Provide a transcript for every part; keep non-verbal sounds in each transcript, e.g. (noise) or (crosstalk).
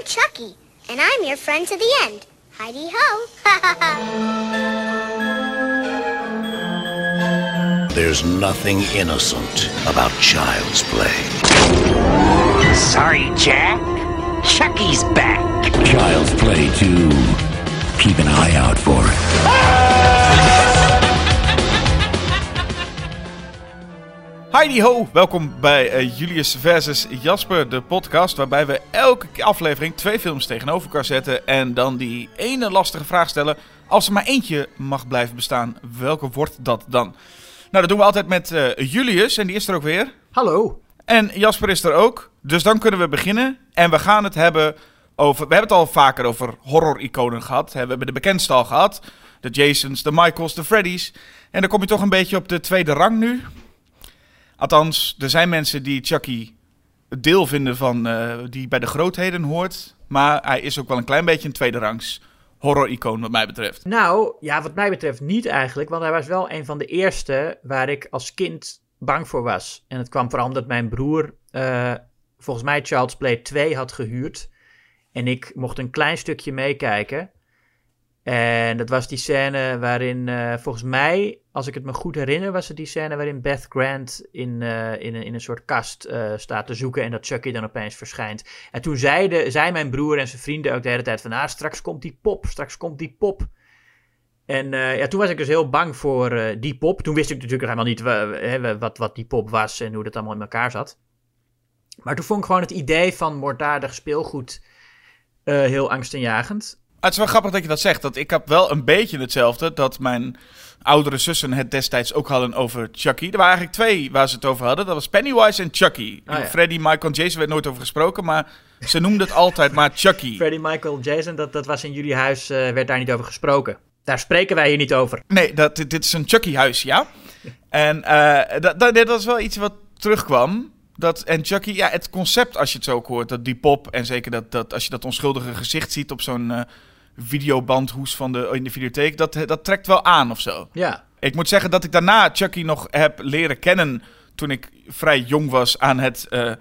I'm Chucky, and I'm your friend to the end. Heidi ho. (laughs) There's nothing innocent about child's play. Sorry, Jack. Chucky's back. Child's play too. Keep an eye out for it. Heidi ho, welkom bij eh, Julius versus Jasper, de podcast waarbij we elke aflevering twee films tegenover elkaar zetten en dan die ene lastige vraag stellen. Als er maar eentje mag blijven bestaan, welke wordt dat dan? Nou, dat doen we altijd met eh, Julius en die is er ook weer. Hallo. En Jasper is er ook, dus dan kunnen we beginnen. En we gaan het hebben over, we hebben het al vaker over horror-iconen gehad. We hebben de bekendste al gehad, de Jasons, de Michaels, de Freddys. En dan kom je toch een beetje op de tweede rang nu. Althans, er zijn mensen die Chucky deel vinden van eh, die bij de grootheden hoort. Maar hij is ook wel een klein beetje een tweede rangs horror-icoon wat mij betreft. Nou, ja, wat mij betreft niet eigenlijk, want hij was wel een van de eerste waar ik als kind bang voor was. En het kwam vooral omdat mijn broer eh, volgens mij Child's Play 2 had gehuurd. En ik mocht een klein stukje meekijken. En dat was die scène waarin, eh, volgens mij, als ik het me goed herinner, was het die scène waarin Beth Grant in, eh, in, een, in een soort kast eh, staat te zoeken en dat Chucky dan opeens verschijnt. En toen zeiden, zei mijn broer en zijn vrienden ook de hele tijd van, ah, straks komt die pop, straks komt die pop. En ja, toen was ik dus heel bang voor die pop. Toen wist ik natuurlijk helemaal niet wat, wat die pop was en hoe dat allemaal in elkaar zat. Maar toen vond ik gewoon het idee van moorddadig speelgoed heel angstaanjagend. Het is wel grappig dat je dat zegt. Dat ik heb wel een beetje hetzelfde. Dat mijn oudere zussen het destijds ook hadden over Chucky. Er waren eigenlijk twee waar ze het over hadden. Dat was Pennywise en Chucky. Ah, ja. Freddy, Michael en Jason werd nooit over gesproken. Maar ze noemden het altijd maar Chucky. Freddie, Michael, Jason, dat, dat was in jullie huis, eh, werd daar niet over gesproken. Daar spreken wij hier niet over. Nee, dat, dit dit is een Chucky-huis, ja. (laughs) En eh, dat, dat, is wel iets wat terugkwam. Dat, en Chucky, ja, het concept als je het zo ook hoort, dat die pop... en zeker dat, dat als je dat onschuldige gezicht ziet op zo'n eh, videobandhoes van de, in de videotheek... Dat, dat trekt wel aan of zo. Ja, Ik moet zeggen dat ik daarna Chucky nog heb leren kennen... toen ik vrij jong was aan het eh,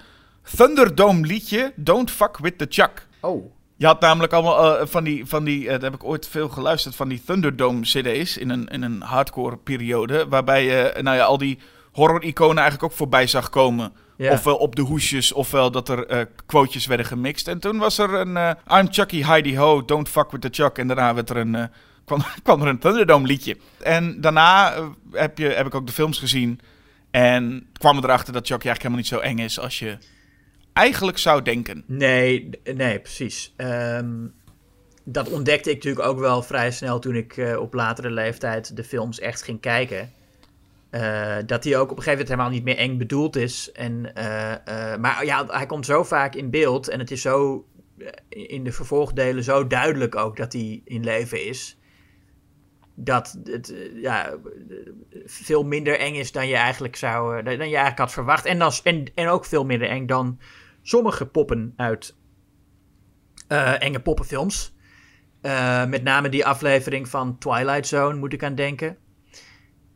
Thunderdome liedje... Don't Fuck With The Chuck. oh. Je had namelijk allemaal eh, van die, van die eh, daar heb ik ooit veel geluisterd, van die Thunderdome CD's in een, in een hardcore periode. Waarbij je, nou ja, al die horror-iconen eigenlijk ook voorbij zag komen. Ofwel op de hoesjes, ofwel dat er eh quotejes werden gemixt. En toen was er een eh, I'm Chucky, Heidi Ho, Don't Fuck With The Chuck. En daarna werd er een, eh, kwam, (laughs) kwam er een Thunderdome liedje. En daarna heb, je, heb ik ook de films gezien. En kwam er erachter dat Chucky eigenlijk helemaal niet zo eng is als je eigenlijk zou denken. Nee, nee, precies. Ehm, dat ontdekte ik natuurlijk ook wel vrij snel toen ik op latere leeftijd de films echt ging kijken. Eh, dat hij ook op een gegeven moment helemaal niet meer eng bedoeld is. En, eh, eh, maar ja, hij komt zo vaak in beeld en het is zo in de vervolgdelen zo duidelijk ook dat hij in leven is. Dat het ja, veel minder eng is dan je eigenlijk zou, dan je eigenlijk had verwacht. En, dan, en, en ook veel minder eng dan sommige poppen uit enge poppenfilms. Met name die aflevering van Twilight Zone moet ik aan denken.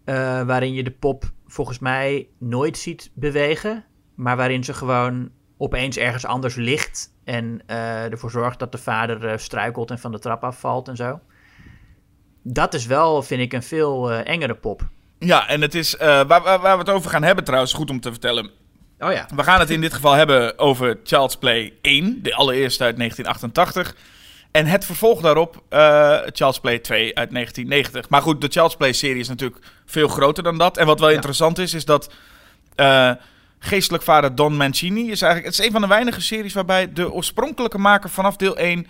Eh, waarin je de pop volgens mij nooit ziet bewegen. Maar waarin ze gewoon opeens ergens anders ligt. En eh, ervoor zorgt dat de vader eh, struikelt en van de trap afvalt en zo. Dat is wel, vind ik, een veel engere pop. Ja, en het is, waar, waar, waar we het over gaan hebben trouwens, goed om te vertellen. Oh ja. We gaan het in dit geval hebben over Child's Play 1, de allereerste uit 1988. En het vervolg daarop, eh Child's Play 2 uit 1990. Maar goed, de Child's Play serie is natuurlijk veel groter dan dat. En wat wel Ja. interessant is, is dat eh, geestelijk vader Don Mancini is eigenlijk... Het is een van de weinige series waarbij de oorspronkelijke maker vanaf deel 1...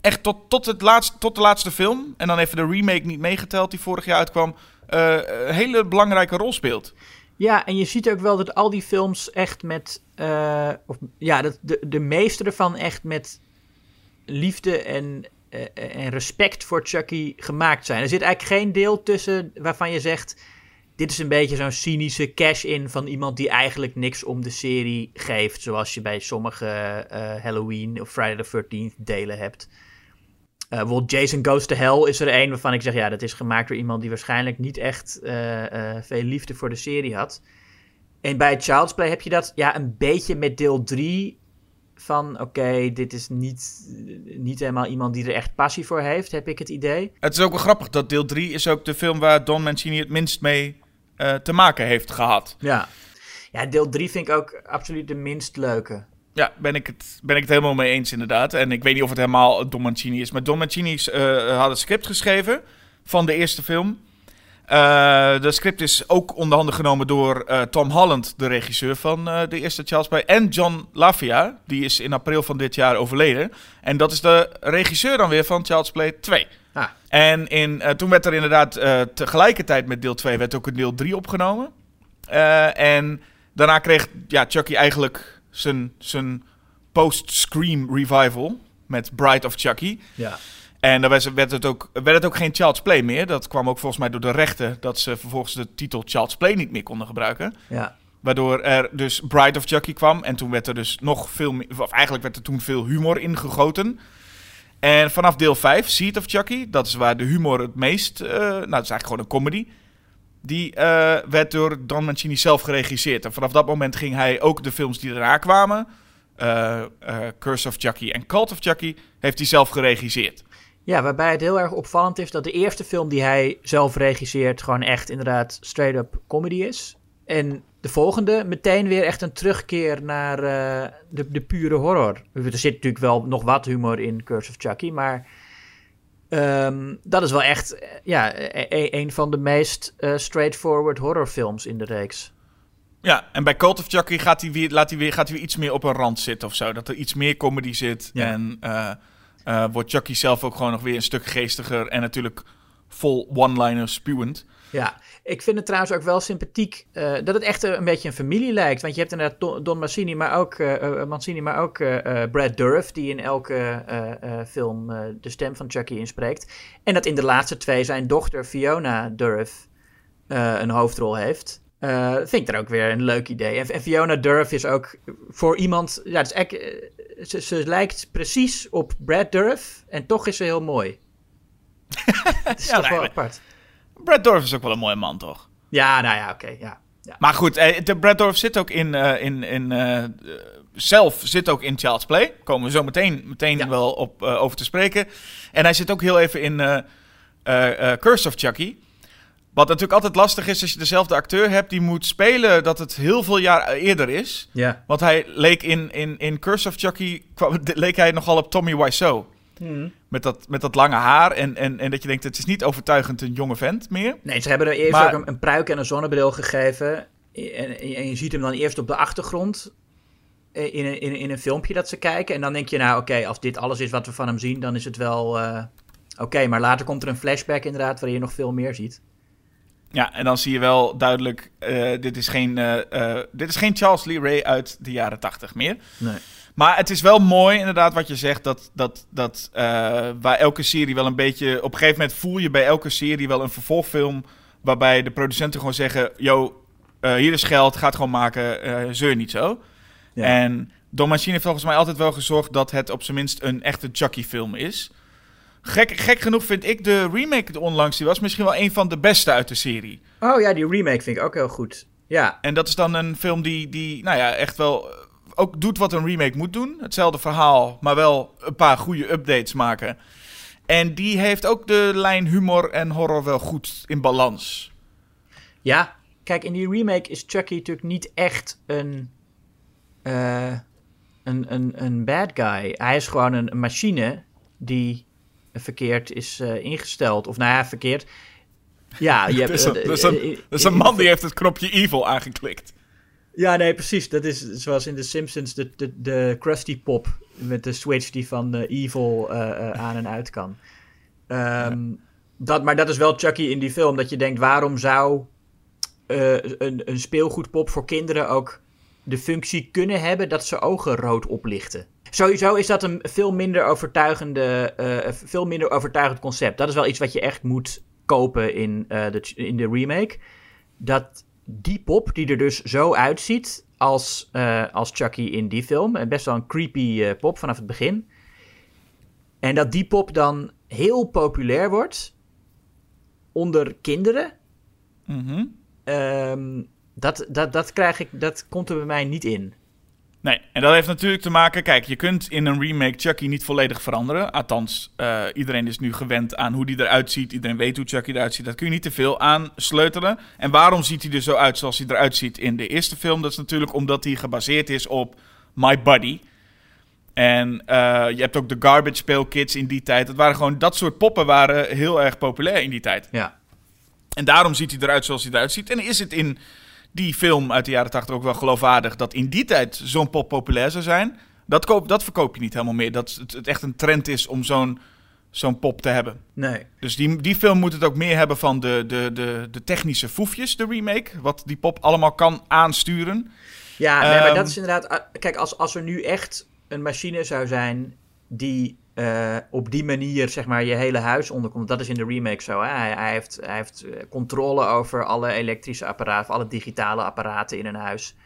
echt tot, tot, het laatste, tot de laatste film... en dan even de remake niet meegeteld die vorig jaar uitkwam... eh, een hele belangrijke rol speelt. Ja, en je ziet ook wel dat al die films echt met. of, ja, dat de, de meeste ervan echt met liefde en, eh, en respect voor Chucky gemaakt zijn. Er zit eigenlijk geen deel tussen waarvan je zegt. Dit is een beetje zo'n cynische cash-in van iemand die eigenlijk niks om de serie geeft. Zoals je bij sommige eh, Halloween of Friday the 13th delen hebt. Eh bijvoorbeeld Jason Goes to Hell is er een waarvan ik zeg, ja, dat is gemaakt door iemand die waarschijnlijk niet echt veel liefde voor de serie had. En bij Child's Play heb je dat ja, een beetje met deel 3 van oké, dit is niet, niet helemaal iemand die er echt passie voor heeft, heb ik het idee. Het is ook wel grappig dat deel 3 is ook de film waar Don Mancini het minst mee eh, te maken heeft gehad. Ja. ja, deel 3 vind ik ook absoluut de minst leuke. Ja, ben ik, het, ben ik het helemaal mee eens inderdaad. En ik weet niet of het helemaal Don Mancini is. Maar Don Mancini eh, had het script geschreven van de eerste film. Uh, de script is ook onder handen genomen door uh, Tom Holland, de regisseur van uh, de eerste Charles Play. En John Lafia, die is in april van dit jaar overleden. En dat is de regisseur dan weer van Charles Play 2. Ah. En in, toen werd er inderdaad tegelijkertijd met deel 2 werd ook een deel 3 opgenomen. en daarna kreeg ja, Chucky eigenlijk zijn, zijn post-Scream revival met Bride of Chucky. Ja. En dan werd het, ook, werd het ook geen Child's Play meer. Dat kwam ook volgens mij door de rechten dat ze vervolgens de titel Child's Play niet meer konden gebruiken. Ja. Waardoor er dus Bride of Chucky kwam. En toen werd er dus nog veel meer, of eigenlijk werd er toen veel humor ingegoten. En vanaf deel 5, Seed of Chucky, dat is waar de humor het meest, uh, nou dat is eigenlijk gewoon een comedy. Die uh, werd door Don Mancini zelf geregisseerd. En vanaf dat moment ging hij ook de films die daarna kwamen, uh, Curse of Chucky en Cult of Chucky, heeft hij zelf geregisseerd. Ja, waarbij het heel erg opvallend is dat de eerste film die hij zelf regisseert gewoon echt inderdaad straight-up comedy is. En de volgende meteen weer echt een terugkeer naar uh, de, de pure horror. Er zit natuurlijk wel nog wat humor in Curse of Chucky, maar um, dat is wel echt ja, een, een van de meest uh, straightforward horrorfilms in de reeks. Ja, en bij Cult of Chucky gaat hij weer, laat hij weer, gaat hij weer iets meer op een rand zitten of zo. Dat er iets meer comedy zit Ja. en... Uh, uh, wordt Chucky zelf ook gewoon nog weer een stuk geestiger en natuurlijk vol one-liners spuwend. Ja, ik vind het trouwens ook wel sympathiek uh, dat het echt een beetje een familie lijkt. Want je hebt inderdaad Don, Mancini, maar ook, uh, Mancini, maar ook Brad Dourif, die in elke film de stem van Chucky inspreekt. En dat in de laatste twee zijn dochter Fiona Dourif een hoofdrol heeft. Uh, vind ik er ook weer een leuk idee. En, en Fiona Durf is ook voor iemand. Ja, het is echt, ze, ze, lijkt precies op Brad Durf. En toch is ze heel mooi. (laughs) Het is ja, toch nee, wel apart. Brad Dorf is ook wel een mooie man, toch? Ja, nou ja, oké. Okay, ja, ja. Maar goed, eh, de Brad Dorf zit ook in. Uh, in, in uh, zelf zit ook in Child's Play. Komen we zo meteen, meteen ja. wel op, over te spreken. En hij zit ook heel even in Curse of Chucky. Wat natuurlijk altijd lastig is als je dezelfde acteur hebt die moet spelen dat het heel veel jaar eerder is. Ja. Want hij leek in, in, in Curse of Chucky, (laughs) leek hij nogal op Tommy Wiseau. Hmm. Met, dat, met dat lange haar en, en, en dat je denkt, het is niet overtuigend een jonge vent meer. Nee, ze hebben er eerst Maar- ook een, een pruik en een zonnebril gegeven. En, en je ziet hem dan eerst op de achtergrond eh, in een, in, een- in een filmpje dat ze kijken. En dan denk je, nou oké, als dit alles is wat we van hem zien, dan is het wel eh, oké. Maar later komt er een flashback inderdaad, waarin je nog veel meer ziet. Ja, en dan zie je wel duidelijk, eh, dit, is geen, eh, eh, dit is geen Charles Lee Ray uit de jaren tachtig meer. Nee. Maar het is wel mooi, inderdaad, wat je zegt. Dat, dat, dat waar elke serie wel een beetje. Op een gegeven moment voel je bij elke serie wel een vervolgfilm. Waarbij de producenten gewoon zeggen: Yo, hier is geld, ga het gewoon maken. zeur niet zo. Ja. En Don Mancini heeft volgens mij altijd wel gezorgd dat het op zijn minst een echte Chucky-film is. Gek, gek genoeg vind ik de remake onlangs, die was misschien wel een van de beste uit de serie. Oh ja, die remake vind ik ook heel goed. Ja, En dat is dan een film die, die nou ja, echt wel eh, ook doet wat een remake moet doen. Hetzelfde verhaal, maar wel een paar goede updates maken. En die heeft ook de lijn humor en horror wel goed in balans. Ja, kijk, in die remake is Chucky natuurlijk niet echt een, eh, een, een, een bad guy. Hij is gewoon een, een machine die verkeerd is eh, ingesteld. Of nou ja, verkeerd. Ja, je (laughs) hebt... Dat is, een, eh, dat is een, eh, man die heeft het knopje evil aangeklikt. Ja, nee, precies. Dat is zoals in The Simpsons de, de, de Krusty Pop met de switch die van evil aan en uit kan. Ehm, dat, maar dat is wel Chucky in die film. Dat je denkt, waarom zou een, een speelgoedpop voor kinderen ook de functie kunnen hebben dat ze ogen rood oplichten? Sowieso is dat een veel minder, overtuigende, eh, veel minder overtuigend concept. Dat is wel iets wat je echt moet kopen in, eh, de, in de remake. Dat die pop, die er dus zo uitziet als, eh, als Chucky in die film, en best wel een creepy pop vanaf het begin. En dat die pop dan heel populair wordt onder kinderen. Mhm. Ehm, dat, dat, dat, krijg ik, dat komt er bij mij niet in. Nee, en dat heeft natuurlijk te maken... Kijk, je kunt in een remake Chucky niet volledig veranderen. Althans, eh, iedereen is nu gewend aan hoe die eruit ziet. Iedereen weet hoe Chucky eruit ziet. Dat kun je niet te veel aan sleutelen. En waarom ziet hij er zo uit zoals hij eruit ziet in de eerste film? Dat is natuurlijk omdat hij gebaseerd is op My Buddy. En eh, je hebt ook de Garbage Pail Kids in die tijd. Dat waren gewoon... Dat soort poppen waren heel erg populair in die tijd. Ja. En daarom ziet hij eruit zoals hij eruit ziet. En is het in die film uit de jaren 80 ook wel geloofwaardig dat in die tijd zo'n pop populair zou zijn. Dat, koop, dat verkoop je niet helemaal meer. Dat het, het echt een trend is om zo'n zo'n pop te hebben. Nee. Dus die, die film moet het ook meer hebben van de, de, de, de technische foefjes, de remake. Wat die pop allemaal kan aansturen. Ja, nee, maar Ehm, dat is inderdaad... ah, Kijk, als, als er nu echt een machine zou zijn die eh, op die manier zeg maar je hele huis onderkomt. Dat is in de remake zo. Hè? Hij, hij heeft, hij heeft eh, controle over alle elektrische apparaten, alle digitale apparaten in een huis.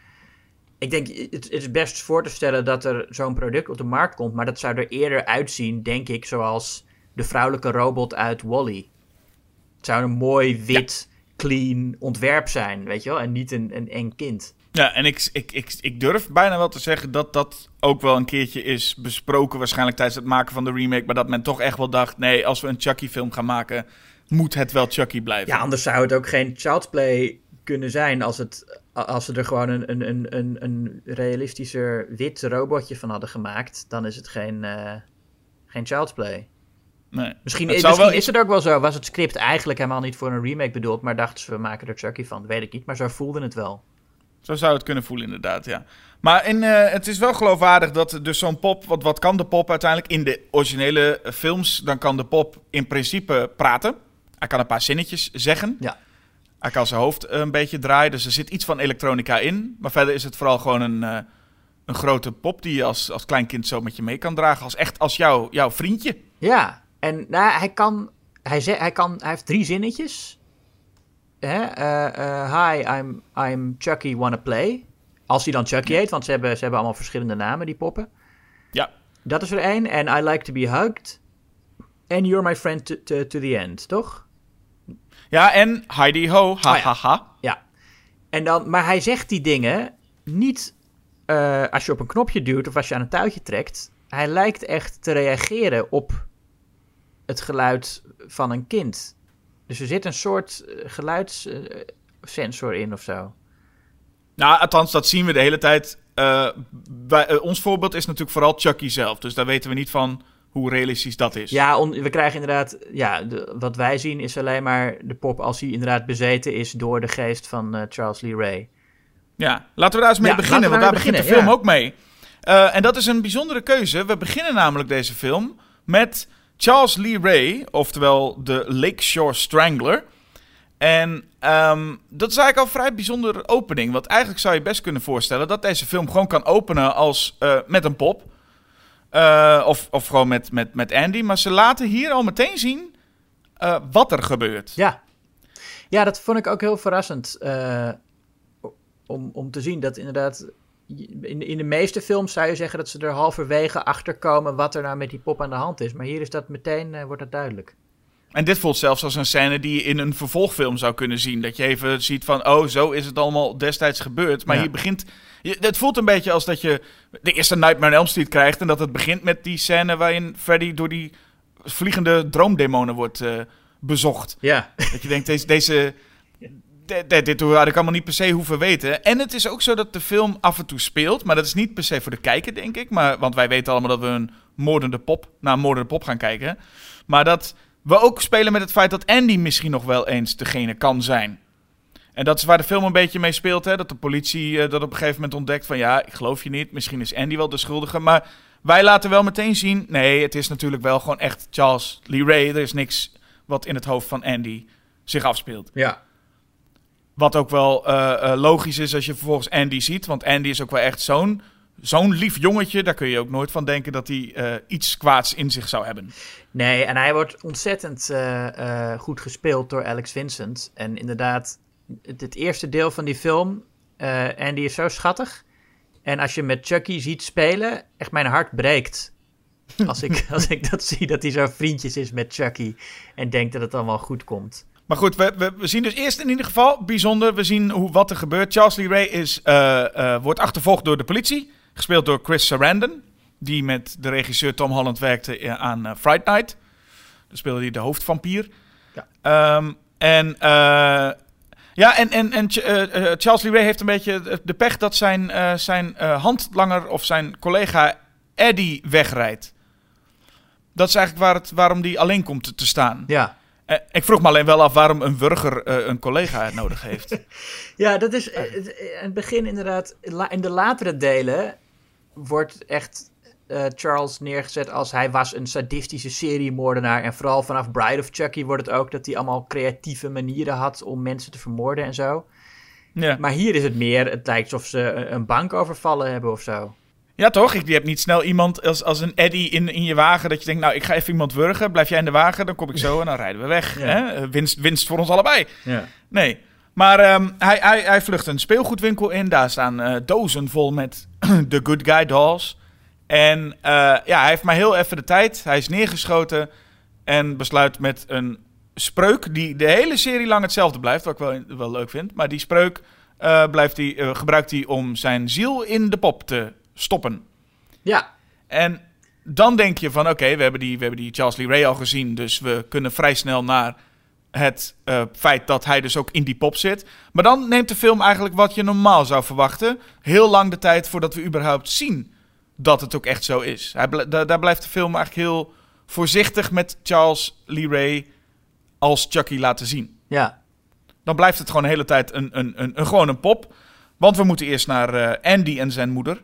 Ik denk, het, het is best voor te stellen dat er zo'n product op de markt komt. Maar dat zou er eerder uitzien, denk ik, zoals de vrouwelijke robot uit Wally. Het zou een mooi, wit, clean ontwerp zijn, weet je wel? En niet een, een eng kind. Ja, en ik, ik, ik, ik durf bijna wel te zeggen dat dat ook wel een keertje is besproken, waarschijnlijk tijdens het maken van de remake. Maar dat men toch echt wel dacht: nee, als we een Chucky-film gaan maken, moet het wel Chucky blijven. Ja, anders zou het ook geen child's play kunnen zijn als, het, als ze er gewoon een, een, een, een, een realistischer wit robotje van hadden gemaakt. Dan is het geen, eh, geen child's play. nee. Misschien, Het misschien wel is het ook wel zo. Was het script eigenlijk helemaal niet voor een remake bedoeld, maar dachten ze we maken er Chucky van. Weet ik niet, maar zo voelde het wel. Zo zou het kunnen voelen, inderdaad, ja. Maar in, eh, het is wel geloofwaardig dat dus zo'n pop... Wat, wat kan de pop uiteindelijk in de originele eh, films? Dan kan de pop in principe praten. Hij kan een paar zinnetjes zeggen. Ja. Hij kan zijn hoofd eh, een beetje draaien. Dus er zit iets van elektronica in. Maar verder is het vooral gewoon een, een grote pop... die je als, als klein kind zo met je mee kan dragen. Als echt als jouw jouw vriendje. Ja, en nou, hij kan. Hij, ze, hij, kan, hij heeft drie zinnetjes. Eh, eh, hi, I'm, I'm Chucky, wanna play. Als hij dan Chucky heet, want ze hebben, ze hebben allemaal verschillende namen, die poppen. Ja. Dat is er één. En I like to be hugged. And you're my friend to, to, to the end, toch? Ja, en Heidi Ho, ha Oh ja. ha ha. Ja. En dan, maar hij zegt die dingen niet eh, als je op een knopje duwt of als je aan een touwtje trekt. Hij lijkt echt te reageren op het geluid van een kind. Dus er zit een soort eh, geluidssensor in of zo. Nou, althans, dat zien we de hele tijd. Eh, wij- eh, ons voorbeeld is natuurlijk vooral Chucky zelf. Dus daar weten we niet van hoe realistisch dat is. Ja, on- we krijgen inderdaad. Ja, de- wat wij zien is alleen maar de pop als hij inderdaad bezeten is door de geest van eh, Charles Lee Ray. Ja, laten we daar eens mee Ja, beginnen, want daar begint de film ja. ook mee. Eh, en dat is een bijzondere keuze. We beginnen namelijk deze film met Charles Lee Ray, oftewel de Lakeshore Strangler. En ehm, dat is eigenlijk al een vrij bijzondere opening. Want eigenlijk zou je best kunnen voorstellen dat deze film gewoon kan openen als eh, met een pop. Eh, of, of gewoon met, met, met Andy. Maar ze laten hier al meteen zien eh, wat er gebeurt. Ja. Ja, dat vond ik ook heel verrassend. om, om te zien dat inderdaad. In, in de meeste films zou je zeggen dat ze er halverwege achter komen wat er nou met die pop aan de hand is. Maar hier is dat meteen, eh, wordt dat duidelijk. En dit voelt zelfs als een scène die je in een vervolgfilm zou kunnen zien. Dat je even ziet van, oh, zo is het allemaal destijds gebeurd. Maar Ja. hier begint... je- Het voelt een beetje als dat je de eerste Nightmare on Elm Street krijgt... en dat het begint met die scène waarin Freddy door die vliegende droomdemonen wordt eh, bezocht. Ja. Dat je denkt, deze... deze de- dit had ik allemaal niet per se hoeven weten. En het is ook zo dat de film af en toe speelt. Maar dat is niet per se voor de kijker, denk ik. Maar, want wij weten allemaal dat we een moordende pop... naar een moordende pop gaan kijken. Maar dat we ook spelen met het feit dat Andy misschien nog wel eens degene kan zijn. En dat is waar de film een beetje mee speelt. Hè? Dat de politie eh, dat op een gegeven moment ontdekt van... ja, ik geloof je niet. Misschien is Andy wel de schuldige. Maar wij laten wel meteen zien... nee, het is natuurlijk wel gewoon echt Charles Lee Ray. Er is niks wat in het hoofd van Andy zich afspeelt. Ja. Wat ook wel eh, eh, logisch is als je vervolgens Andy ziet. Want Andy is ook wel echt zo'n zo'n lief jongetje. Daar kun je ook nooit van denken dat hij eh, iets kwaads in zich zou hebben. Nee, en hij wordt ontzettend goed gespeeld door Alex Vincent. En inderdaad, het, het eerste deel van die film, Andy is zo schattig. En als je met Chucky ziet spelen, echt mijn hart breekt. Als ik, (laughs) als ik dat zie, dat hij zo vriendjes is met Chucky. En denkt dat het allemaal goed komt. Maar goed, we, we, we zien dus eerst in ieder geval bijzonder. We zien hoe, wat er gebeurt. Charles Lee Ray is, eh, eh, wordt achtervolgd door de politie. Gespeeld door Chris Sarandon, die met de regisseur Tom Holland werkte eh, aan eh, Fright Night. Daar speelde hij de hoofdvampier. Ja. Ehm, en ja, en, en, en Ch- Charles Lee Ray heeft een beetje de- pech dat zijn, zijn handlanger of zijn collega Eddie wegrijdt. Dat is eigenlijk waar het, waarom die alleen komt te, te staan. Ja. Eh, ik vroeg me alleen wel af waarom een burger eh, een collega nodig heeft. (laughs) Ja, dat is eh, het, in het begin inderdaad. In de latere delen wordt echt Charles neergezet als hij was een sadistische seriemoordenaar. En vooral vanaf Bride of Chucky wordt het ook dat hij allemaal creatieve manieren had om mensen te vermoorden en zo. ja. Maar hier is het meer, het lijkt alsof ze een- een bank overvallen hebben of zo. Ja, toch? Ik, je hebt niet snel iemand als, als een Eddie in, in je wagen dat je denkt, nou, ik ga even iemand wurgen. Blijf jij in de wagen, dan kom ik zo en dan rijden we weg. Ja. Hè? Winst, winst voor ons allebei. Ja. Nee. Maar ehm, hij, hij, hij vlucht een speelgoedwinkel in. Daar staan eh, dozen vol met (clears throat) de Good Guy dolls. En eh, ja, hij heeft maar heel even de tijd. Hij is neergeschoten en besluit met een spreuk die de hele serie lang hetzelfde blijft. Wat ik wel, wel leuk vind. Maar die spreuk eh, blijft hij, gebruikt hij om zijn ziel in de pop te stoppen. Ja, En dan denk je van oké, we, hebben die, we hebben die Charles Lee Ray al gezien. Dus we kunnen vrij snel naar het eh, feit dat hij dus ook in die pop zit. Maar dan neemt de film eigenlijk wat je normaal zou verwachten. Heel lang de tijd voordat we überhaupt zien dat het ook echt zo is. Hij bl- da- daar blijft de film eigenlijk heel voorzichtig met Charles Lee Ray als Chucky laten zien. ja, Dan blijft het gewoon de hele tijd een, een, een, een, gewoon een pop. Want we moeten eerst naar eh, Andy en zijn moeder.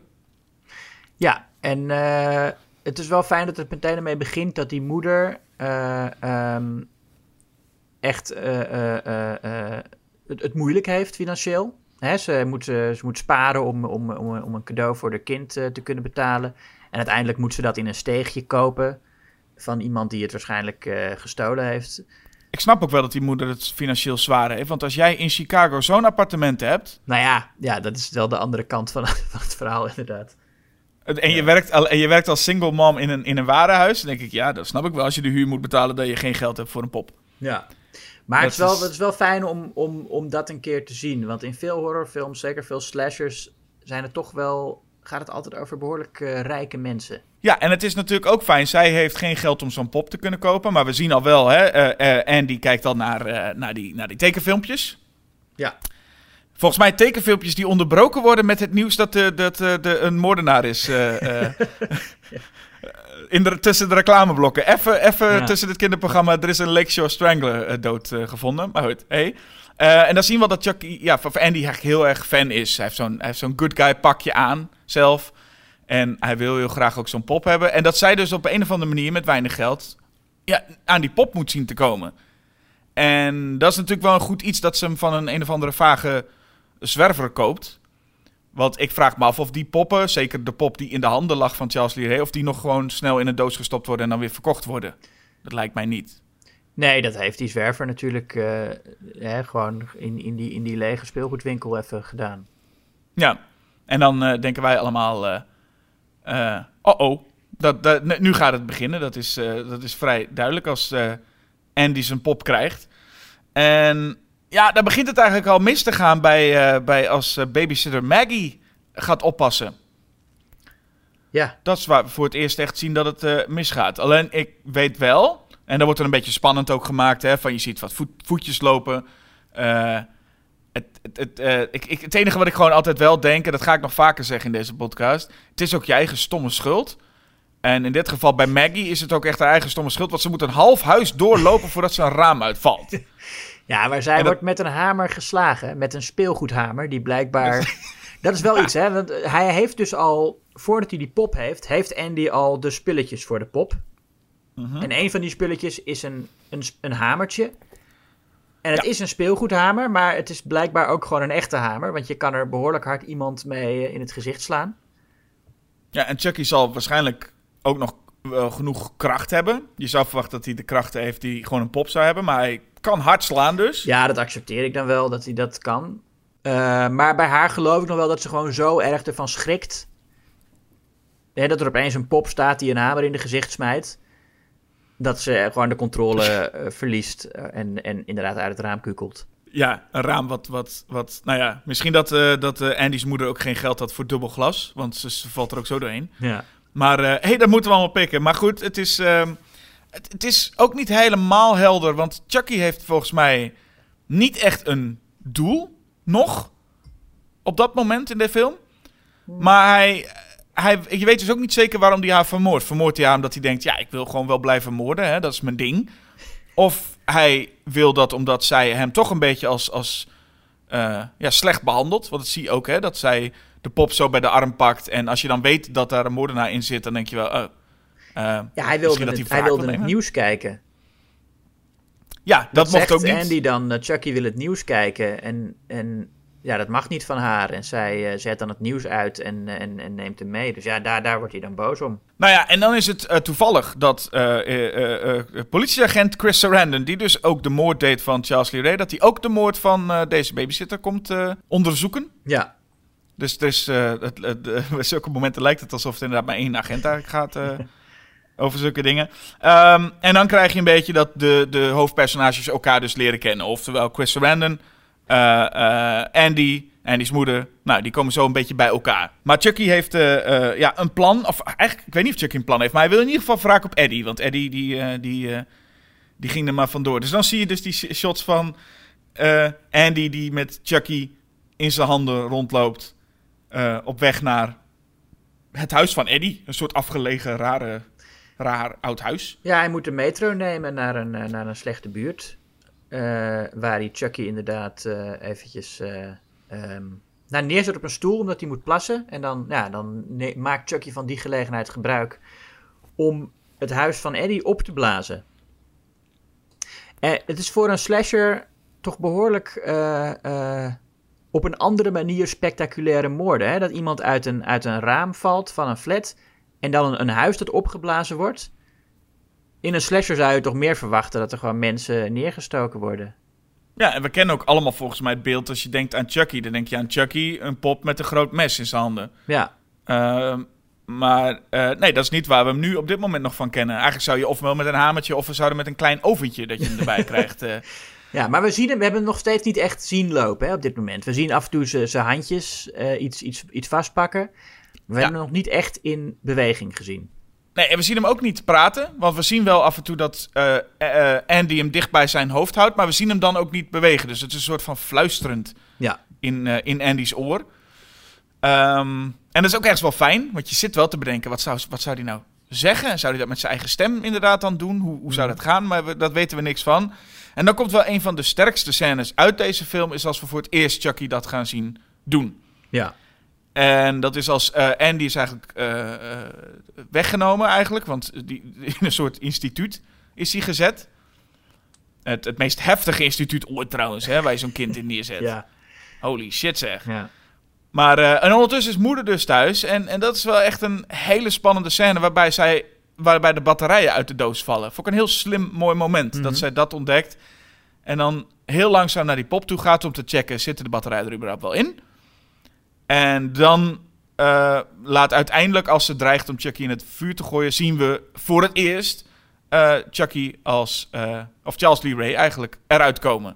Ja. En eh, het is wel fijn dat het meteen ermee begint dat die moeder eh, ehm, echt eh, het, het moeilijk heeft financieel. Hè, ze, moet, ze moet sparen om, om, om, om een cadeau voor haar kind te kunnen betalen. En uiteindelijk moet ze dat in een steegje kopen van iemand die het waarschijnlijk gestolen heeft. Ik snap ook wel dat die moeder het financieel zwaar heeft. Want als jij in Chicago zo'n appartement hebt. Nou ja, ja, dat is wel de andere kant van, (laughs) van het verhaal inderdaad. En je, werkt, en je werkt als single mom in een, in een warenhuis. Dan denk ik, ja, dat snap ik wel. Als je de huur moet betalen, dat je geen geld hebt voor een pop. Ja. Maar Dat het is, wel, het is wel fijn om, om, om dat een keer te zien. Want in veel horrorfilms, zeker veel slashers, zijn het toch wel, gaat het altijd over behoorlijk eh, rijke mensen. Ja, en het is natuurlijk ook fijn. Zij heeft geen geld om zo'n pop te kunnen kopen. Maar we zien al wel, hè. eh, eh, Andy kijkt al naar, naar, die, naar die tekenfilmpjes. Ja. Volgens mij tekenfilmpjes die onderbroken worden met het nieuws dat, de, dat eh, de, een moordenaar is. eh, (laughs) eh, in de, tussen de reclameblokken. Even, even Ja. tussen dit kinderprogramma. Er is een Lakeshore Strangler eh, dood eh, gevonden. Maar goed, hey. En dan zien we dat Chucky, ja, voor Andy eigenlijk heel erg fan is. Hij heeft zo'n zo'n good guy pakje aan zelf. En hij wil heel graag ook zo'n pop hebben. En dat zij dus op een of andere manier met weinig geld ja, aan die pop moet zien te komen. En dat is natuurlijk wel een goed iets dat ze hem van een een of andere vage zwerver koopt. Want ik vraag me af of die poppen, zeker de pop die in de handen lag van Charles Lee Ray, of die nog gewoon snel in een doos gestopt worden en dan weer verkocht worden. Dat lijkt mij niet. Nee, dat heeft die zwerver natuurlijk eh, hè, gewoon in, in, die, in die lege speelgoedwinkel even gedaan. Ja, en dan eh, denken wij allemaal, eh oh oh, dat, dat, nu- gaat het beginnen. Dat is, dat is vrij duidelijk als Andy zijn pop krijgt. En ja, dan begint het eigenlijk al mis te gaan bij, eh, bij als eh, babysitter Maggie gaat oppassen. Ja, Dat is waar we voor het eerst echt zien dat het eh, misgaat. Alleen ik weet wel, en dan wordt er een beetje spannend ook gemaakt, hè, van je ziet wat voet- voetjes lopen. Het, het, het, ik, ik, het enige wat ik gewoon altijd wel denk, en dat ga ik nog vaker zeggen in deze podcast, het is ook je eigen stomme schuld. En in dit geval bij Maggie is het ook echt haar eigen stomme schuld, want ze moet een half huis doorlopen voordat ze een raam uitvalt. (laughs) ja maar zij dat- wordt met een hamer geslagen, met een speelgoedhamer, die blijkbaar... dat (laughs) is wel iets, hè? Want hij heeft dus al, voordat hij die pop heeft, heeft Andy al de spulletjes voor de pop. Mhm. En een van die spulletjes is een, een, een hamertje. En het Ja. is een speelgoedhamer, maar het is blijkbaar ook gewoon een echte hamer. Want je kan er behoorlijk hard iemand mee eh, in het gezicht slaan. Ja, en Chucky zal waarschijnlijk ook nog wel genoeg kracht hebben. Je zou verwachten dat hij de krachten heeft die gewoon een pop zou hebben, maar hij kan hard slaan dus. Ja, dat accepteer ik dan wel, dat hij dat kan. Eh, maar bij haar geloof ik nog wel dat ze gewoon zo erg ervan schrikt. Hè, dat er opeens een pop staat die een hamer in de gezicht smijt. Dat ze gewoon de controle eh, verliest eh, en, en inderdaad uit het raam kukelt. Ja, een raam wat, wat, wat nou ja, misschien dat, eh, dat Andy's moeder ook geen geld had voor dubbel glas, want ze, ze valt er ook zo doorheen. Ja. Maar hé, hey, dat moeten we allemaal pikken. Maar goed, het is, ehm, het, het is ook niet helemaal helder, want Chucky heeft volgens mij niet echt een doel, nog, op dat moment in de film. Maar hij, hij, je weet dus ook niet zeker waarom hij haar vermoordt. Vermoordt hij haar omdat hij denkt, ja, ik wil gewoon wel blijven moorden, hè? dat is mijn ding. Of hij wil dat omdat zij hem toch een beetje als, als eh, ja, slecht behandelt. Want dat zie je ook, hè, dat zij de pop zo bij de arm pakt. En als je dan weet dat daar een moordenaar in zit, dan denk je wel... eh, Ja, hij wilde, dat het, hij wilde wil het nieuws kijken. Ja, dat, Dat, mocht ook niet. Andy dan, eh, Chucky wil het nieuws kijken. En, en ja, dat mag niet van haar. En zij eh, zet dan het nieuws uit en, eh, en, en neemt hem mee. Dus ja, daar, daar wordt hij dan boos om. Nou ja, en dan is het eh, toevallig dat eh, eh, eh, eh, politieagent Chris Sarandon, die dus ook de moord deed van Charles Lee Ray, dat hij ook de moord van eh, deze babysitter komt eh, onderzoeken. Ja, Dus, dus eh, het, het, eh, (laughs) bij zulke momenten lijkt het alsof het inderdaad maar één agent eigenlijk gaat eh, (laughs) over zulke dingen. Ehm, en dan krijg je een beetje dat de, de hoofdpersonages elkaar dus leren kennen. Oftewel Chris Sarandon, eh, eh, Andy, Andy's moeder. Nou, die komen zo een beetje bij elkaar. Maar Chucky heeft eh, ja, een plan. Of eigenlijk, ik weet niet of Chucky een plan heeft. Maar hij wil in ieder geval wraak op Eddie. Want Eddie die, die, die ging er maar vandoor. Dus dan zie je dus die sh- shots van Andy die met Chucky in zijn handen rondloopt. op weg naar het huis van Eddie. Een soort afgelegen, rare, raar oud huis. ja hij moet de metro nemen naar een, eh, naar een slechte buurt. eh, waar hij Chucky inderdaad eh, eventjes nou, neerzet op een stoel omdat hij moet plassen. En dan, ja, dan maakt Chucky van die gelegenheid gebruik om het huis van Eddie op te blazen. Het is voor een slasher toch behoorlijk eh, eh, op een andere manier spectaculaire moorden. Hè? Dat iemand uit een, uit een raam valt van een flat en dan een, een huis dat opgeblazen wordt. In een slasher zou je toch meer verwachten dat er gewoon mensen neergestoken worden. Ja, en we kennen ook allemaal volgens mij het beeld als je denkt aan Chucky. Dan denk je aan Chucky, een pop met een groot mes in zijn handen. Ja, Ehm, maar eh, nee, dat is niet waar we hem nu op dit moment nog van kennen. Eigenlijk zou je ofwel met een hamertje of we zouden met een klein oventje dat je hem erbij (laughs) krijgt. eh. ja maar we, zien hem, we hebben hem nog steeds niet echt zien lopen hè, op dit moment. We zien af en toe zijn zijn handjes eh, iets, iets, iets vastpakken. We hebben hem nog niet echt in beweging gezien. Nee, en we zien hem ook niet praten. Want we zien wel af en toe dat eh, eh, Andy hem dicht bij zijn hoofd houdt. Maar we zien hem dan ook niet bewegen. Dus het is een soort van fluisterend Ja, in, eh, in Andy's oor. Ehm, en dat is ook ergens wel fijn. Want je zit wel te bedenken, wat zou, wat zou hij nou zeggen? Zou hij dat met zijn eigen stem inderdaad dan doen? Hoe, hoe zou dat gaan? Maar we, dat weten we niks van. En dan komt wel een van de sterkste scènes uit deze film... is als we voor het eerst Chucky dat gaan zien doen. ja. En dat is als eh, Andy is eigenlijk eh, eh, weggenomen eigenlijk, want die, in een soort instituut is hij gezet. Het, het meest heftige instituut ooit trouwens, hè, waar je zo'n kind in neerzet. ja, Holy shit zeg. ja. Maar en ondertussen is moeder dus thuis en, en dat is wel echt een hele spannende scène waarbij, zij, waarbij de batterijen uit de doos vallen. Vond ik een heel slim, mooi moment Mhm. dat zij dat ontdekt. En dan heel langzaam naar die pop toe gaat om te checken, zitten de batterijen er überhaupt wel in? En dan eh, laat uiteindelijk, als ze dreigt om Chucky in het vuur te gooien, zien we voor het eerst eh, Chucky als, eh, of Charles Lee Ray eigenlijk, eruit komen.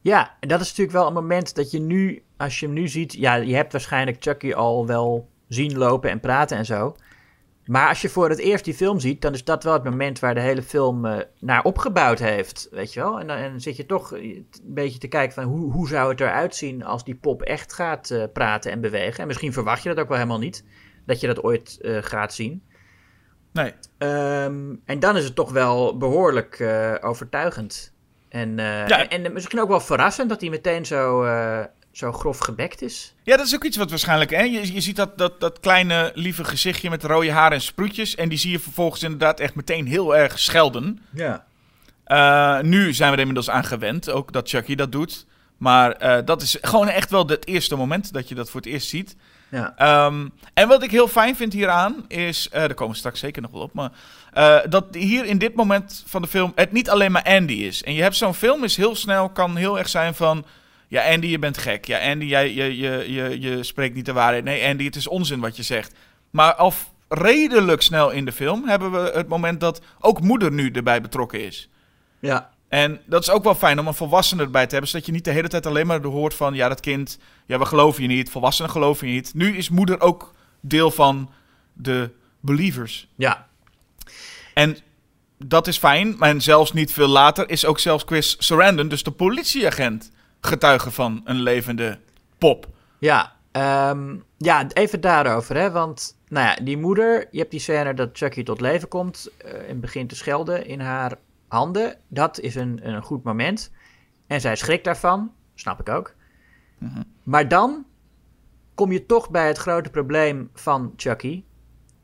Ja, en dat is natuurlijk wel een moment dat je nu, als je hem nu ziet, ja, je hebt waarschijnlijk Chucky al wel zien lopen en praten en zo. Maar als je voor het eerst die film ziet, dan is dat wel het moment waar de hele film eh, naar opgebouwd heeft, weet je wel. En dan, en dan zit je toch een beetje te kijken van hoe, hoe zou het eruit zien als die pop echt gaat eh, praten en bewegen. En misschien verwacht je dat ook wel helemaal niet, dat je dat ooit eh, gaat zien. Nee. Ehm, en dan is het toch wel behoorlijk eh, overtuigend. En, eh, Ja. en, en misschien ook wel verrassend dat hij meteen zo, eh, zo grof gebekt is. Ja, dat is ook iets wat waarschijnlijk. Hè? Je, je ziet dat, dat, dat kleine lieve gezichtje met rode haar en sproetjes. En die zie je vervolgens inderdaad echt meteen heel erg schelden. Ja. Eh, nu zijn we er inmiddels aan gewend, ook dat Chucky dat doet. Maar eh, dat is gewoon echt wel het eerste moment dat je dat voor het eerst ziet. Ja. Ehm, en wat ik heel fijn vind hieraan is, eh daar komen we straks zeker nog wel op, maar eh, dat hier in dit moment van de film het niet alleen maar Andy is. En je hebt zo'n film is heel snel, kan heel erg zijn van, ja Andy je bent gek, ja Andy jij, je, je, je, je spreekt niet de waarheid, nee Andy het is onzin wat je zegt. Maar al redelijk snel in de film hebben we het moment dat ook moeder nu erbij betrokken is. Ja. En dat is ook wel fijn om een volwassene erbij te hebben, zodat je niet de hele tijd alleen maar hoort van, ja, dat kind, ja, we geloven je niet, volwassenen geloven je niet. Nu is moeder ook deel van de believers. Ja, En dat is fijn, maar zelfs niet veel later is ook zelfs Chris Sarandon, dus de politieagent, getuige van een levende pop. Ja, ehm, ja, even daarover, hè. Want, nou ja, die moeder, je hebt die scène dat Chucky tot leven komt eh, en begint te schelden in haar handen. Dat is een, een goed moment. En zij schrikt daarvan, snap ik ook. Maar dan kom je toch bij het grote probleem van Chucky.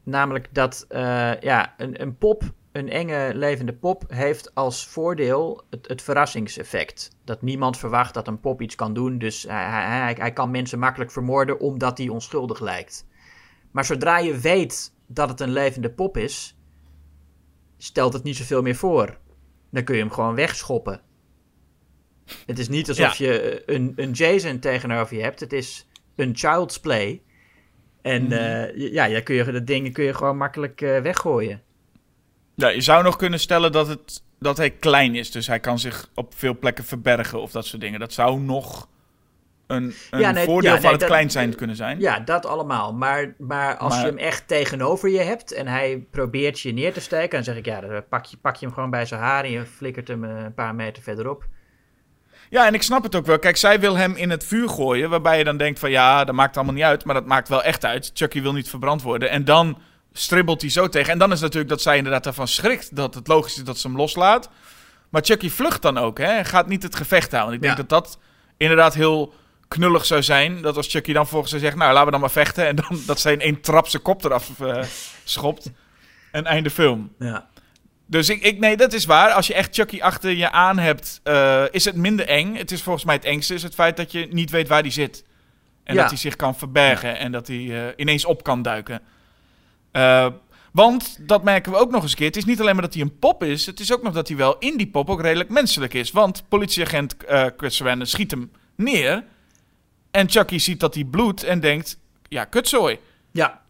Namelijk dat, eh, ja, een, een pop, een enge levende pop, heeft als voordeel het, het verrassingseffect. Dat niemand verwacht dat een pop iets kan doen, dus hij, hij, hij- hij kan mensen makkelijk vermoorden omdat hij onschuldig lijkt. Maar zodra je weet dat het een levende pop is, stelt het niet zoveel meer voor. Dan kun je hem gewoon wegschoppen. Het is niet alsof je een, een Jason tegenover je hebt. Het is een child's play. En eh, ja, ja kun je, dat ding kun je gewoon makkelijk eh, weggooien. Ja, je zou nog kunnen stellen dat, het, dat hij klein is, dus hij kan zich op veel plekken verbergen of dat soort dingen. Dat zou nog een, een Ja, nee, voordeel ja, van het dat- klein zijn kunnen zijn. Ja, dat allemaal. Maar, maar als Maar- je hem echt tegenover je hebt en hij probeert je neer te steken, dan zeg ik ja, dan pak je, pak je hem gewoon bij zijn haar en je flikkert hem eh, een paar meter verderop. Ja, en ik snap het ook wel. Kijk, zij wil hem in het vuur gooien, waarbij je dan denkt van ja, dat maakt allemaal niet uit, maar dat maakt wel echt uit. Chucky wil niet verbrand worden. En dan stribbelt hij zo tegen. En dan is natuurlijk dat zij inderdaad ervan schrikt, dat het logisch is dat ze hem loslaat. Maar Chucky vlucht dan ook, hè? Hij gaat niet het gevecht houden. Ik denk Ja. dat dat inderdaad heel knullig zou zijn. Dat als Chucky dan volgens zou zeggen, nou, laten we dan maar vechten. En dan dat zij in één trap zijn kop eraf eh, schopt. En einde film. Ja. Dus ik, ik, nee, dat is waar. Als je echt Chucky achter je aan hebt, eh, is het minder eng. Het is volgens mij het engste, is het feit dat je niet weet waar hij zit. En Ja. dat hij zich kan verbergen en dat hij eh, ineens op kan duiken. Eh, want, dat merken we ook nog eens een keer, het is niet alleen maar dat hij een pop is, het is ook nog dat hij wel in die pop ook redelijk menselijk is. Want politieagent eh Chris Sarandon schiet hem neer en Chucky ziet dat hij bloedt en denkt, ja, kutzooi, Ja.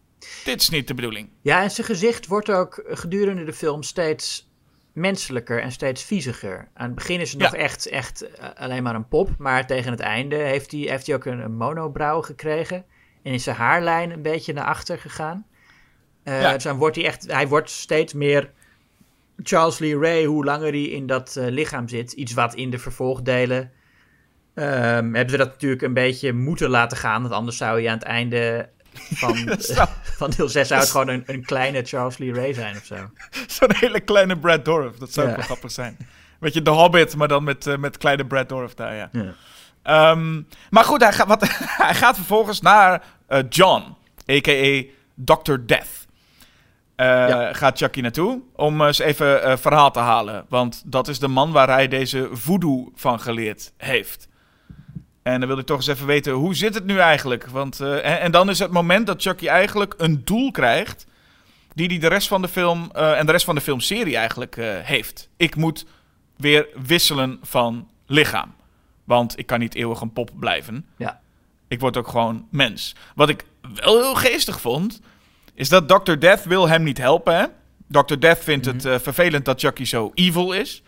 dit is niet de bedoeling. ja, en zijn gezicht wordt ook gedurende de film steeds menselijker en steeds vieziger. Aan het begin is het Ja. nog echt, echt eh, alleen maar een pop, maar tegen het einde heeft hij, heeft hij ook een, een monobrow gekregen en is zijn haarlijn een beetje naar achter gegaan. Eh, Ja. Dus dan wordt hij echt, hij wordt steeds meer Charles Lee Ray, hoe langer hij in dat eh, lichaam zit. Iets wat in de vervolgdelen ehm, hebben ze dat natuurlijk een beetje moeten laten gaan. Want anders zou je aan het einde van, (laughs) zou- van deel 6 zou het (laughs) gewoon een, een kleine Charles Lee Ray zijn of zo. Zo'n hele kleine Brad Dorff. Dat zou Ja. wel grappig zijn. Weet je, de Hobbit, maar dan met, eh, met kleine Brad Dorff daar, ja. Ja. Ehm, maar goed, hij, gaat (laughs) wat, hij gaat vervolgens naar eh, John, a.k.a. Dr. Death. Eh, Ja. Gaat Chucky naartoe om eens even eh, verhaal te halen. Want dat is de man waar hij deze voodoo van geleerd heeft. En dan wil ik toch eens even weten, hoe zit het nu eigenlijk? Want, eh, en, en dan is het moment dat Chucky eigenlijk een doel krijgt... die hij de rest van de film eh, en de rest van de filmserie eigenlijk eh, heeft. Ik moet weer wisselen van lichaam. Want ik kan niet eeuwig een pop blijven. Ja. Ik word ook gewoon mens. Wat ik wel heel geestig vond, is dat Dr. Death wil hem niet helpen. Hè? Dr. Death vindt het eh, vervelend dat Chucky zo evil is.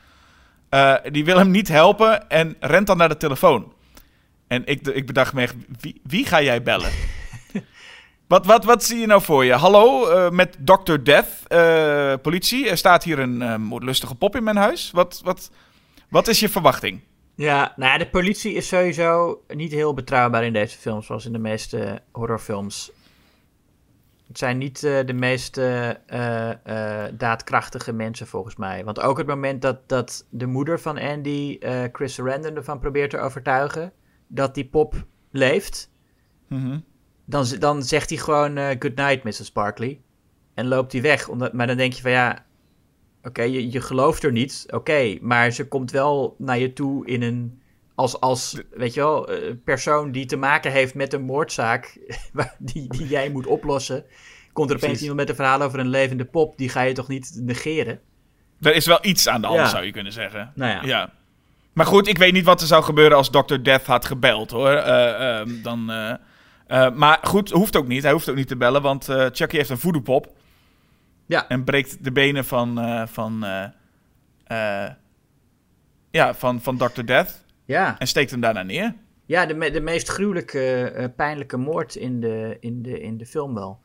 Eh, die wil hem niet helpen en rent dan naar de telefoon. En ik, ik bedacht me echt, wie, wie ga jij bellen? (laughs) wat, wat, wat zie je nou voor je? Hallo, eh, met Dr. Death, politie. Er staat hier een moordlustige pop in mijn huis. Wat, wat, wat is je verwachting? Ja, nou ja, de politie is sowieso niet heel betrouwbaar in deze films, zoals in de meeste horrorfilms. Het zijn niet eh, de meest eh, eh, daadkrachtige mensen volgens mij. Want ook het moment dat, dat de moeder van Andy, Chris Sarandon, ervan probeert te overtuigen dat die pop leeft, Mhm. dan, dan zegt hij gewoon eh, good night, Mrs. Barkley. En loopt hij weg. Omdat, maar dan denk je van ja, oké, je, je gelooft er niet. Oké, maar ze komt wel naar je toe in een, als, als weet je wel, eh, persoon die te maken heeft met een moordzaak (laughs) die, die jij moet oplossen. Komt er opeens iemand met een verhaal over een levende pop, die ga je toch niet negeren? Er is wel iets aan de hand, Ja. zou je kunnen zeggen. Nou ja. Maar goed, ik weet niet wat er zou gebeuren als Dr. Death had gebeld, hoor. Eh, ehm, dan, eh, maar goed, hoeft ook niet. Hij hoeft ook niet te bellen, want Chucky heeft een voodoo-pop. Ja. En breekt de benen van... van ja, van, van Dr. Death Ja, en steekt hem daarna neer. ja de, me- de meest gruwelijke, eh, pijnlijke moord in de, in de, in de film wel.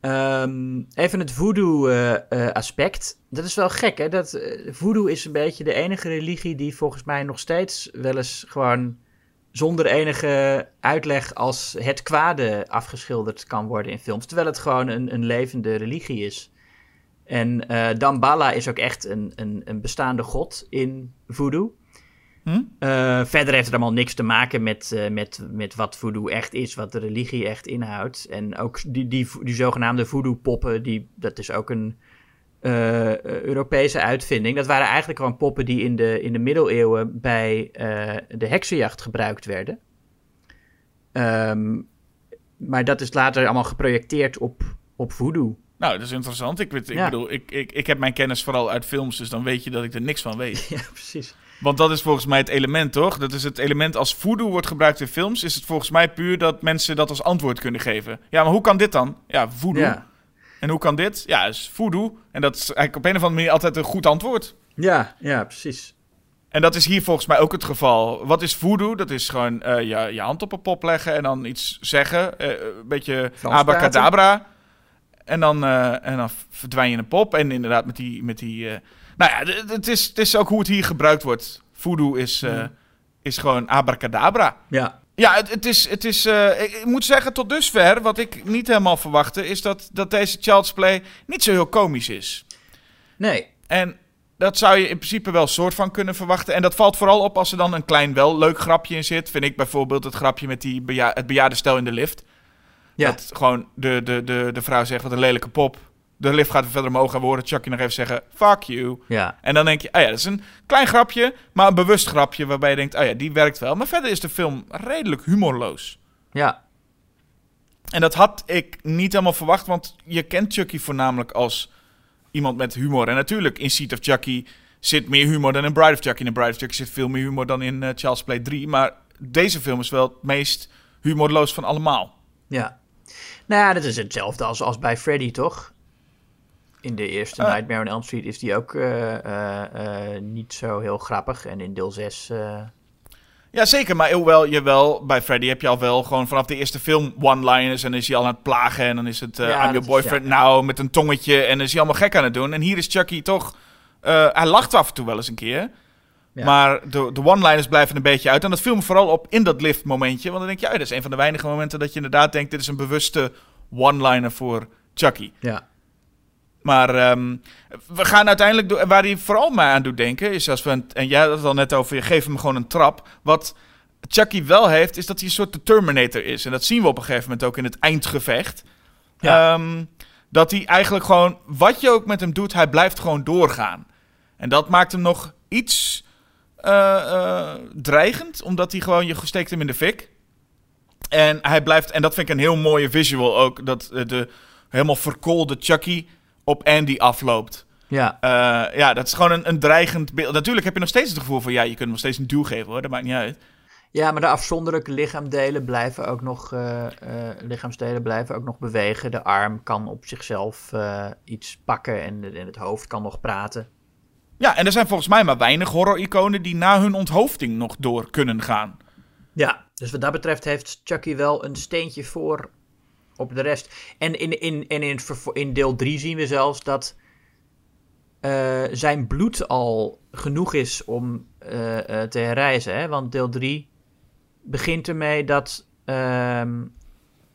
Ehm, even het voodoo-aspect. dat is wel gek, hè? Dat, eh, voodoo is een beetje de enige religie die volgens mij nog steeds wel eens gewoon zonder enige uitleg als het kwade afgeschilderd kan worden in films. Terwijl het gewoon een, een levende religie is. En eh Damballa is ook echt een, een, een bestaande god in voodoo. Hm? Eh, verder heeft het allemaal niks te maken met, eh, met, met wat voodoo echt is, wat de religie echt inhoudt. En ook die, die, die zogenaamde voodoo-poppen, die, dat is ook een eh, Europese uitvinding. Dat waren eigenlijk gewoon poppen die in de, in de middeleeuwen bij de heksenjacht gebruikt werden. Ehm, maar dat is later allemaal geprojecteerd op, op voodoo. Nou, dat is interessant. Ik, weet, ik Ja. bedoel, ik, ik, ik heb mijn kennis vooral uit films, dus dan weet je dat ik er niks van weet. (laughs) Ja, precies. Want dat is volgens mij het element, toch? Dat is het element als voodoo wordt gebruikt in films, is het volgens mij puur dat mensen dat als antwoord kunnen geven. Ja, maar hoe kan dit dan? Ja, voodoo. Ja. En hoe kan dit? Ja, is voodoo. En dat is eigenlijk op een of andere manier altijd een goed antwoord. Ja, ja, precies. En dat is hier volgens mij ook het geval. Wat is voodoo? Dat is gewoon eh, je, je hand op een pop leggen en dan iets zeggen. eh, een beetje Frans abracadabra. En dan, eh, en dan verdwijn je een pop. En inderdaad met die... Met die eh, nou ja, het is, het is ook hoe het hier gebruikt wordt. Voodoo is, eh, is gewoon abracadabra. Ja, Ja, het, het is. Het is ik, ik moet zeggen, tot dusver, wat ik niet helemaal verwachtte, is dat, dat deze Child's Play niet zo heel komisch is. nee. En dat zou je in principe wel soort van kunnen verwachten. En dat valt vooral op als er dan een klein wel leuk grapje in zit. Vind ik bijvoorbeeld het grapje met die beja het bejaarde stel in de lift. Ja, Dat gewoon de, de, de, de vrouw zegt, wat een lelijke pop. De lift gaat verder omhoog en we horen Chucky nog even zeggen, fuck you. ja. En dan denk je, oh ja, dat is een klein grapje, maar een bewust grapje waarbij je denkt, oh ja, die werkt wel. Maar verder is de film redelijk humorloos. ja. En dat had ik niet helemaal verwacht, want je kent Chucky voornamelijk als iemand met humor. En natuurlijk, in Seat of Chucky zit meer humor dan in Bride of Chucky. In Bride of Chucky zit veel meer humor dan in eh, Child's Play 3. Maar deze film is wel het meest humorloos van allemaal. Ja. Nou ja, dat is hetzelfde als, als bij Freddy, toch? In de eerste Eh. Nightmare on Elm Street is die ook eh, eh, niet zo heel grappig. En in deel 6... eh, Ja, zeker. Maar hoewel je wel, bij Freddy heb je al wel gewoon vanaf de eerste film one-liners. En is hij al aan het plagen. En dan is het Ja, I'm your is- boyfriend ja. now met een tongetje. En dan is hij allemaal gek aan het doen. En hier is Chucky toch... hij lacht af en toe wel eens een keer. Ja. Maar de, de one-liners blijven een beetje uit. En dat viel me vooral op in dat lift momentje. Want dan denk je, ja, dat is een van de weinige momenten dat je inderdaad denkt... dit is een bewuste one-liner voor Chucky. ja. Maar ehm, we gaan uiteindelijk... Door, waar hij vooral mij aan doet denken... is als we... een- en jij had het al net over... je geeft hem gewoon een trap. Wat Chucky wel heeft... is dat hij een soort de Terminator is. En dat zien we op een gegeven moment ook in het eindgevecht. Ja. Ehm, dat hij eigenlijk gewoon... wat je ook met hem doet... hij blijft gewoon doorgaan. En dat maakt hem nog iets... eh, eh, dreigend, omdat hij gewoon, je steekt hem in de fik. En hij blijft, en dat vind ik een heel mooie visual ook, dat eh, de helemaal verkoolde Chucky op Andy afloopt. Ja, ja, dat is gewoon een, een dreigend beeld. Natuurlijk heb je nog steeds het gevoel van, ja, je kunt hem nog steeds een duw geven hoor, dat maakt niet uit. ja, maar de afzonderlijke lichaamdelen blijven ook nog, lichaamsdelen blijven ook nog bewegen. De arm kan op zichzelf iets pakken en, en het hoofd kan nog praten. Ja, en er zijn volgens mij maar weinig horror-iconen die na hun onthoofding nog door kunnen gaan. Ja, dus wat dat betreft heeft Chucky wel een steentje voor op de rest. En in, in, en in, in deel 3 zien we zelfs dat eh, zijn bloed al genoeg is om eh, eh, te herreizen. Hè? Want deel 3 begint ermee dat ehm,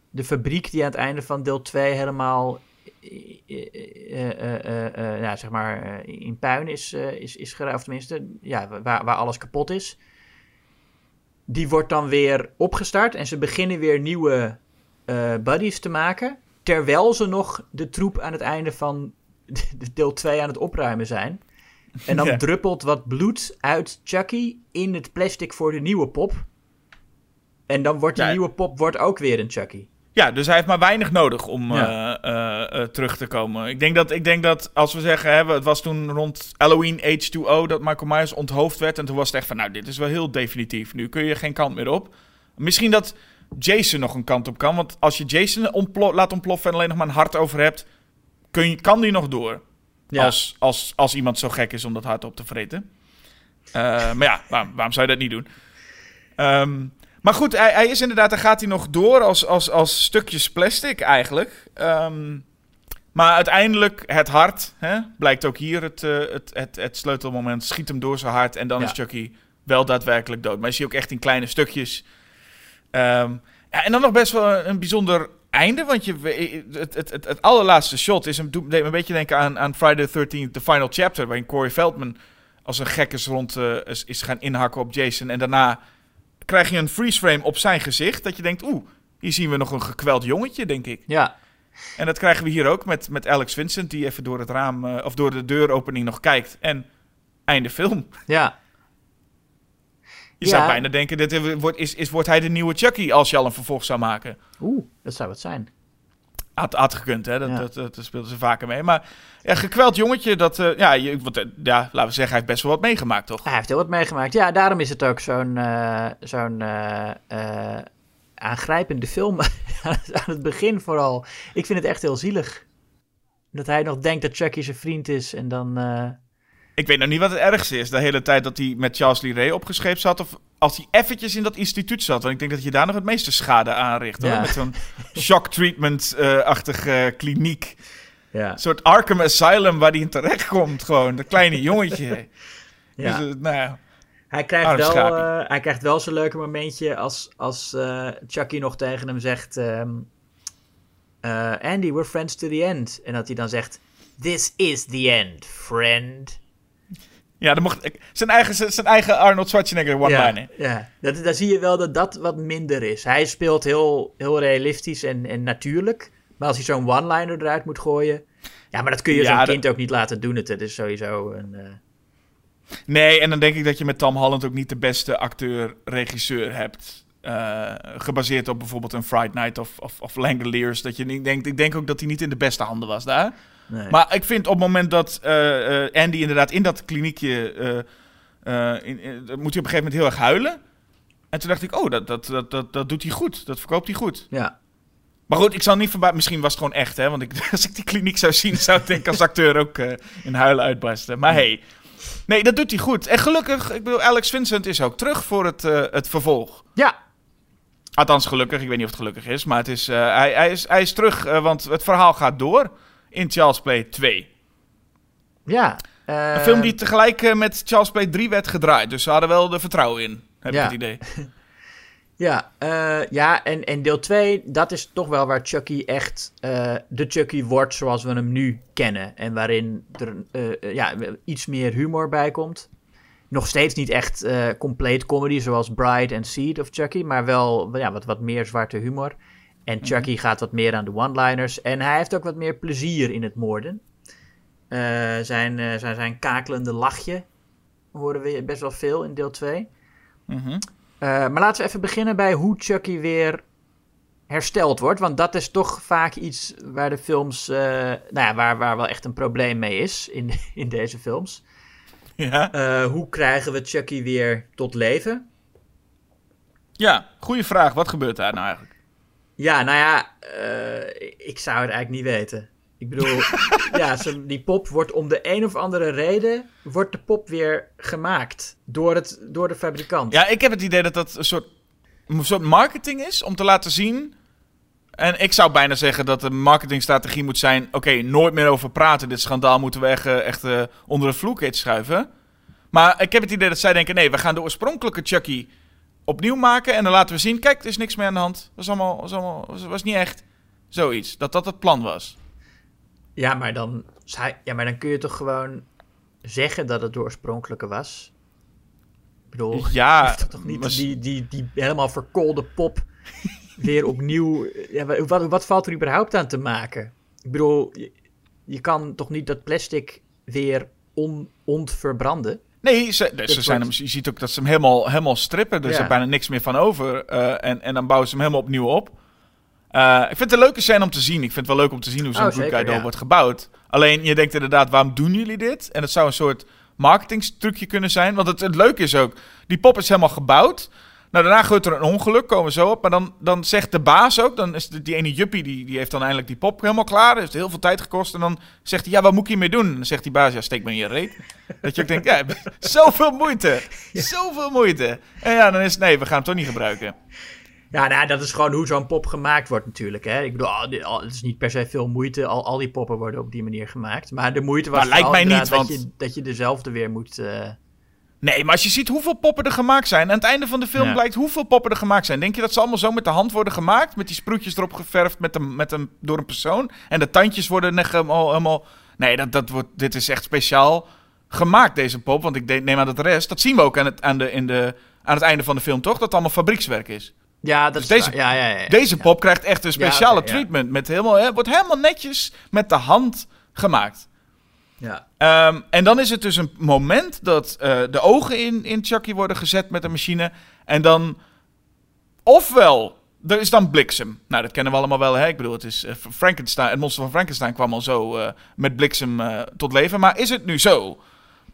de fabriek die aan het einde van deel 2 helemaal eh, eh, eh, ja, zeg maar, in puin is, is, is geraakt. Of tenminste, ja, waar, waar alles kapot is die wordt dan weer opgestart en ze beginnen weer nieuwe buddies te maken. Terwijl ze nog de troep aan het einde van (laughs) de deel 2 aan het opruimen zijn. En dan Ja. druppelt wat bloed uit Chucky in het plastic voor de nieuwe pop. En dan wordt die Ja. nieuwe pop wordt ook weer een Chucky. Ja, dus hij heeft maar weinig nodig om Ja. eh, eh, eh, terug te komen. Ik denk, dat, ik denk dat als we zeggen, hè, het was toen rond Halloween H2O dat Michael Myers onthoofd werd. En toen was het echt van, nou, dit is wel heel definitief. Nu kun je geen kant meer op. Misschien dat Jason nog een kant op kan. Want als je Jason ontplo- laat ontploffen en alleen nog maar een hart over hebt, kun je, kan die nog door. Ja. Als, als, als iemand zo gek is om dat hart op te vreten. Maar ja, waarom, waarom zou je dat niet doen? Ehm, maar goed, hij, hij is inderdaad, daar gaat hij nog door als, als, als stukjes plastic eigenlijk. Ehm, maar uiteindelijk, het hart, hè, blijkt ook hier het, eh, het, het, het sleutelmoment, schiet hem door zijn hart en dan Ja. is Chucky wel daadwerkelijk dood. Maar is hij ook echt in kleine stukjes. Ehm, en dan nog best wel een, een bijzonder einde, want je, het, het, het, het allerlaatste shot is een, een beetje denken aan, aan Friday the 13th, The Final Chapter, waarin Corey Feldman als een gek is rond eh, is, is gaan inhakken op Jason. En daarna krijg je een freeze frame op zijn gezicht, dat je denkt, oeh, hier zien we nog een gekweld jongetje, denk ik. Ja, En dat krijgen we hier ook met, met Alex Vincent, die even door het raam, eh, of door de deuropening nog kijkt. En einde film. ja. Je Ja. zou bijna denken, dit wordt, is, is, wordt hij de nieuwe Chucky als je al een vervolg zou maken? Oeh, dat zou het zijn. Had, had gekund, hè? Dat, Ja. dat, dat, speelden ze vaker mee. Maar ja, gekweld jongetje, dat, eh, ja, je, wat, eh, ja, laten we zeggen, hij heeft best wel wat meegemaakt, toch? Hij heeft heel wat meegemaakt. Ja, daarom is het ook zo'n eh, zo'n aangrijpende film. (laughs) Aan het begin vooral. Ik vind het echt heel zielig. Dat hij nog denkt dat Chucky zijn vriend is en dan... eh, Ik weet nog niet wat het ergste is, de hele tijd dat hij met Charles Lee Ray opgescheept zat, of als hij eventjes in dat instituut zat. Want ik denk dat je daar nog het meeste schade aanricht, hoor. Ja. Met zo'n (laughs) shock treatment-achtige kliniek. ja. Een soort Arkham Asylum waar hij in terecht komt, gewoon. Dat kleine jongetje. (laughs) Ja. Dus, eh, nou ja. Hij krijgt, wel, eh, hij krijgt wel zo'n leuke momentje als, als eh, Chucky nog tegen hem zegt... ehm, eh, Andy, we're friends to the end. En dat hij dan zegt... This is the end, friend. Ja, dan mocht, zijn, eigen, zijn eigen Arnold Schwarzenegger one-liner. Ja, ja. Dat, daar zie je wel dat dat wat minder is. Hij speelt heel, heel realistisch en, en natuurlijk. Maar als hij zo'n one-liner eruit moet gooien... Ja, maar dat kun je Ja, zo'n dat- kind ook niet laten doen. Het, het is sowieso een... eh, Nee, en dan denk ik dat je met Tom Holland ook niet de beste acteur-regisseur hebt. Eh, gebaseerd op bijvoorbeeld een Fright Night of, of, of Langoliers. Dat je niet denkt, ik denk ook dat hij niet in de beste handen was daar. Nee. Maar ik vind op het moment dat eh, eh, Andy inderdaad in dat kliniekje... eh, in, moet hij op een gegeven moment heel erg huilen. En toen dacht ik, oh, dat, dat, dat, dat, dat doet hij goed. Dat verkoopt hij goed. ja. Maar goed, ik zal niet verbaasd... Misschien was het gewoon echt, hè. Want ik, (laughs) als ik die kliniek zou zien, zou ik denk als acteur ook eh, in huilen uitbarsten. Maar hey, nee, dat doet hij goed. En gelukkig, ik bedoel, Alex Vincent is ook terug voor het, het vervolg. ja, Althans, gelukkig. Ik weet niet of het gelukkig is. Maar het is, hij, hij, is, hij is terug, want het verhaal gaat door in Charles Play 2. ja. Een film die tegelijk eh, met Charles Play 3 werd gedraaid. Dus ze hadden wel de vertrouwen in, heb Ja. ik het idee. (laughs) Ja, eh, ja en, en deel 2, dat is toch wel waar Chucky echt eh, de Chucky wordt zoals we hem nu kennen. En waarin er ja, iets meer humor bij komt. Nog steeds niet echt compleet comedy zoals Bride en Seed of Chucky, maar wel ja, wat, wat meer zwarte humor. En Chucky gaat wat meer aan de one-liners. En hij heeft ook wat meer plezier in het moorden. Eh, zijn, eh, zijn, zijn kakelende lachje horen we best wel veel in deel 2. Mhm. Eh, maar laten we even beginnen bij hoe Chucky weer hersteld wordt. Want dat is toch vaak iets waar de films. nou ja, waar, waar wel echt een probleem mee is in, (laughs) in deze films. Ja. Hoe krijgen we Chucky weer tot leven? ja, goede vraag. Wat gebeurt daar nou eigenlijk? Ja, nou ja, eh, ik zou het eigenlijk niet weten. Ik bedoel, (laughs) ja, die pop wordt om de een of andere reden. wordt de pop weer gemaakt door, het, door de fabrikant. Ja, ik heb het idee dat dat een soort, een soort marketing is om te laten zien. En ik zou bijna zeggen dat de marketingstrategie moet zijn: oké, nooit meer over praten. Dit schandaal moeten we echt, eh, echt eh, onder de vloerkleed schuiven. Maar ik heb het idee dat zij denken: nee, we gaan de oorspronkelijke Chucky opnieuw maken. En dan laten we zien: kijk, er is niks meer aan de hand. Was allemaal, was, allemaal, was, was niet echt zoiets. Dat dat het plan was. Ja, maar dan, ja, maar dan kun je toch gewoon zeggen dat het de oorspronkelijke was? Ik bedoel, (laughs) Ja, hoeft toch niet die, die, die helemaal verkoolde pop (laughs) weer opnieuw... Ja, wa- wat, wat valt er überhaupt aan te maken? Ik bedoel, je, je kan toch niet dat plastic weer on, ontverbranden? Nee, ze, ze zijn hem, je ziet ook dat ze hem helemaal, helemaal strippen. Er is Ja. er bijna niks meer van over. eh, en, en dan bouwen ze hem helemaal opnieuw op. Eh, ik vind het een leuke scène om te zien. Ik vind het wel leuk om te zien hoe zo'n Oh, Good ja. wordt gebouwd. Alleen, je denkt inderdaad, waarom doen jullie dit? En het zou een soort marketingstrucje kunnen zijn. Want het, het leuke is ook, die pop is helemaal gebouwd. Nou, daarna gebeurt er een ongeluk, komen we zo op. Maar dan, dan zegt de baas ook, dan is die ene juppie, die, die heeft dan eindelijk die pop helemaal klaar. Heeft heel veel tijd gekost. En dan zegt hij, ja, wat moet ik hiermee doen? En dan zegt die baas, ja, steek me in je reet. Dat je ook denkt, ja, (laughs) zoveel moeite. Zoveel moeite. En ja, dan is het, nee, we gaan het toch niet gebruiken. Ja, nou, dat is gewoon hoe zo'n pop gemaakt wordt natuurlijk. Hè? Ik bedoel, het is niet per se veel moeite. Al, al die poppen worden op die manier gemaakt. Maar de moeite was Maar lijkt vooral mij niet, want- dat, je, dat je dezelfde weer moet... eh, Nee, maar als je ziet hoeveel poppen er gemaakt zijn. Aan het einde van de film Ja. blijkt hoeveel poppen er gemaakt zijn. Denk je dat ze allemaal zo met de hand worden gemaakt? Met die sproetjes erop geverfd met een, met een, door een persoon? En de tandjes worden net helemaal... helemaal... Nee, dat, dat wordt, dit is echt speciaal gemaakt, deze pop. Want ik de- neem aan dat de rest... Dat zien we ook aan het, aan, de, in de, aan het einde van de film, toch? Dat het allemaal fabriekswerk is. Ja, dat Dus is deze- waar. ja, ja, ja, ja. Deze pop krijgt echt een speciale treatment. Met helemaal, hè, wordt helemaal netjes met de hand gemaakt. Ja. Ehm, en dan is het dus een moment dat eh, de ogen in, in Chucky worden gezet met een machine. En dan, ofwel, er is dan bliksem. Nou, dat kennen we allemaal wel. Hè? Ik bedoel, het is eh, Frankenstein, het monster van Frankenstein kwam al zo eh, met bliksem tot leven. Maar is het nu zo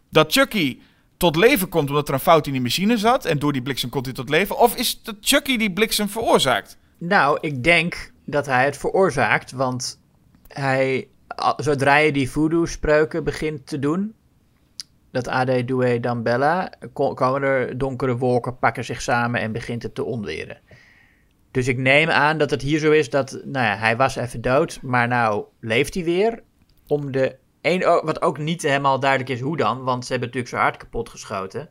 dat Chucky tot leven komt omdat er een fout in die machine zat. En door die bliksem komt hij tot leven. Of is het Chucky die bliksem veroorzaakt? Nou, ik denk dat hij het veroorzaakt, want hij, zodra je die voodoo-spreuken begint te doen, dat Ade Due Dan Bella, ko- komen er donkere wolken, pakken zich samen en begint het te onweren. Dus ik neem aan dat het hier zo is dat, nou ja, hij was even dood, maar nou leeft hij weer. Om de een, wat ook niet helemaal duidelijk is hoe dan, want ze hebben natuurlijk zijn hart kapot geschoten.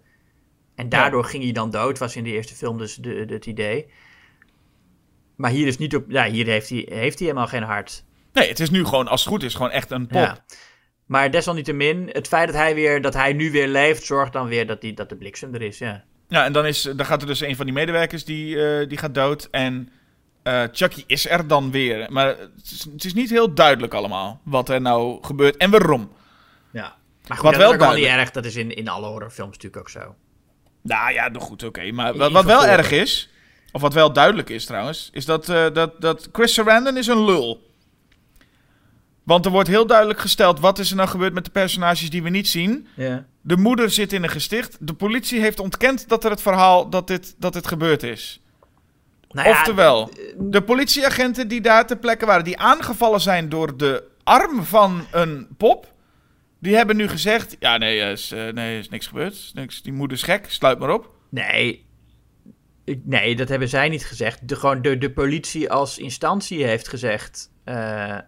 En daardoor ging hij dan dood, was in de eerste film dus de, de- het idee. Maar hier is niet op. Ja, hier heeft hij, heeft hij helemaal geen hart. Nee, het is nu gewoon, als het goed is, gewoon echt een pop. Ja. Maar desalniettemin, het feit dat hij, weer, dat hij nu weer leeft, zorgt dan weer dat, die, dat de bliksem er is. Ja. Ja, en dan, is, dan gaat er dus een van die medewerkers die, eh, die gaat dood. En eh, Chucky is er dan weer. Maar het is, het is niet heel duidelijk allemaal wat er nou gebeurt en waarom. ja. Maar goed, Wat dat wel is wel niet erg. Dat is in, in alle horrorfilms natuurlijk ook zo. Nou ja, nog goed, oké. Maar wat, wel erg is, of wat wel duidelijk is trouwens, is dat, eh, dat, dat Chris Sarandon is een lul. Want er wordt heel duidelijk gesteld, wat is er nou gebeurd met de personages die we niet zien? Ja. De moeder zit in een gesticht. De politie heeft ontkend dat er het verhaal, dat dit, dat dit gebeurd is. Nou ja, Oftewel, de politieagenten die daar ter plekke waren, die aangevallen zijn door de arm van een pop, die hebben nu gezegd: Ja, nee, er is, eh, nee, is niks gebeurd. Is Niks, die moeder is gek, sluit maar op. Nee. Nee, dat hebben zij niet gezegd. De, gewoon de, de politie als instantie heeft gezegd: eh,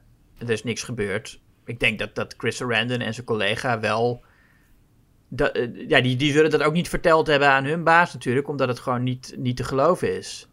er is niks gebeurd. Ik denk dat, dat Chris Sarandon en zijn collega wel. Dat, eh, ja, die, die zullen dat ook niet verteld hebben aan hun baas natuurlijk, omdat het gewoon niet, niet te geloven is.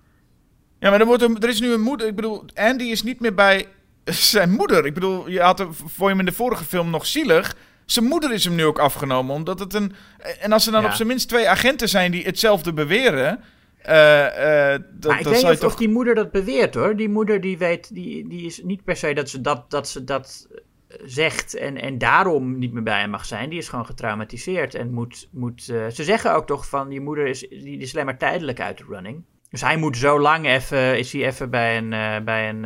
Ja, maar er, wordt een, er is nu een moeder. Ik bedoel, Andy is niet meer bij zijn moeder. Ik bedoel, je had vond je hem in de vorige film nog zielig. Zijn moeder is hem nu ook afgenomen, omdat het een... En als er dan Ja. op zijn minst twee agenten zijn die hetzelfde beweren... eh, eh, dat, maar ik je of, toch... die moeder dat beweert hoor. Die moeder die weet, die, die is niet per se dat ze dat, dat, ze dat eh, zegt en, en daarom niet meer bij hem mag zijn. Die is gewoon getraumatiseerd en moet... moet ze zeggen ook toch van, je moeder is, die is alleen maar tijdelijk uit de running. Dus hij moet zo lang even, is hij even bij, een, bij, een,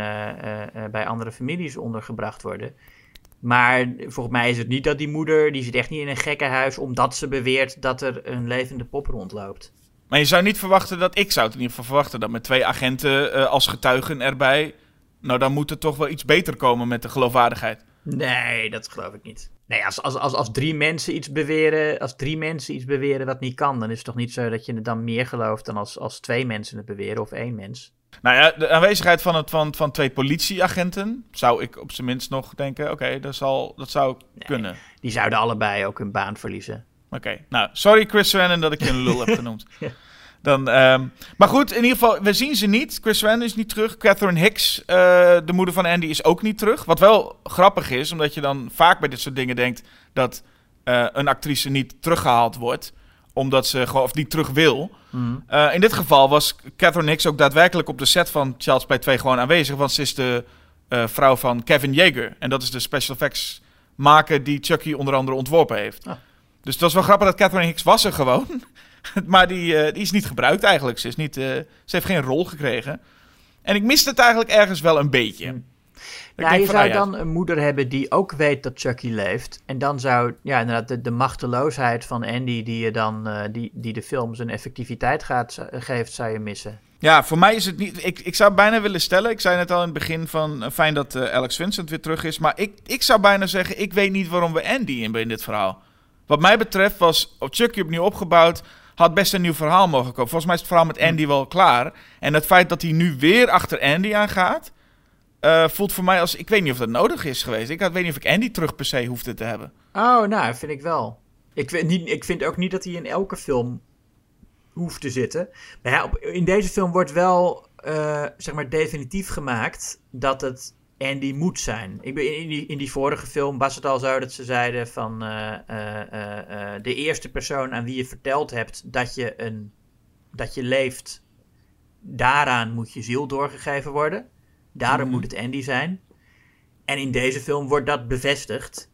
bij andere families ondergebracht worden. Maar volgens mij is het niet dat die moeder, die zit echt niet in een gekkenhuis omdat ze beweert dat er een levende pop rondloopt. Maar je zou niet verwachten dat... Ik zou het in ieder geval verwachten dat met twee agenten eh, als getuigen erbij... Nou, dan moet er toch wel iets beter komen met de geloofwaardigheid. Nee, dat geloof ik niet. Nee, als, als, als, als drie mensen iets beweren, als drie mensen iets beweren wat niet kan, dan is het toch niet zo dat je het dan meer gelooft dan als, als twee mensen het beweren of één mens. Nou ja, de aanwezigheid van, het, van, van twee politieagenten... zou ik op zijn minst nog denken... Oké, dat, zal- dat zou kunnen. Die zouden allebei ook hun baan verliezen. Oké, nou, sorry Chris Sarandon dat ik je een lul heb (laughs) genoemd. Dan, ehm, maar goed, in ieder geval, we zien ze niet. Chris Sarandon is niet terug. Catherine Hicks, eh, de moeder van Andy, is ook niet terug. Wat wel grappig is, omdat je dan vaak bij dit soort dingen denkt... dat eh, een actrice niet teruggehaald wordt, omdat ze gewoon of niet terug wil. Eh, in dit geval was Catherine Hicks ook daadwerkelijk op de set van Charles Play 2 gewoon aanwezig... want ze is de vrouw van Kevin Yeager. En dat is de special effects maker die Chucky onder andere ontworpen heeft. Ah. Dus het was wel grappig dat Catherine Hicks was er gewoon. (laughs) maar die, eh, die is niet gebruikt eigenlijk. Ze, is niet, eh, ze heeft geen rol gekregen. En ik miste het eigenlijk ergens wel een beetje. Hm. Nou, je zou ah dan een moeder hebben die ook weet dat Chucky leeft. En dan zou, ja, inderdaad, de, de machteloosheid van Andy, die, je dan, eh, die, die de film zijn effectiviteit gaat, geeft, zou je missen. Ja, voor mij is het niet. Ik, ik zou bijna willen stellen. Ik zei net al in het begin van. fijn dat Alex Vincent weer terug is. Maar ik, ik zou bijna zeggen. Ik weet niet waarom we Andy in, in dit verhaal. Wat mij betreft was Chucky opnieuw opgebouwd. Had best een nieuw verhaal mogen komen. Volgens mij is het verhaal met Andy wel klaar. En het feit dat hij nu weer achter Andy aangaat. eh, voelt voor mij als. Ik weet niet of dat nodig is geweest. Ik had- weet niet of ik Andy terug per se hoefde te hebben. Oh, nou, vind ik wel. Ik, weet niet, ik vind ook niet dat hij in elke film hoeft te zitten. Maar ja, in deze film wordt wel, eh, zeg maar, definitief gemaakt dat het Andy moet zijn. Ik ben, in, die, in die vorige film was het al zo dat ze zeiden van... eh, eh, eh, de eerste persoon aan wie je verteld hebt dat je, een, dat je leeft... daaraan moet je ziel doorgegeven worden. Daarom moet het Andy zijn. En in deze film wordt dat bevestigd.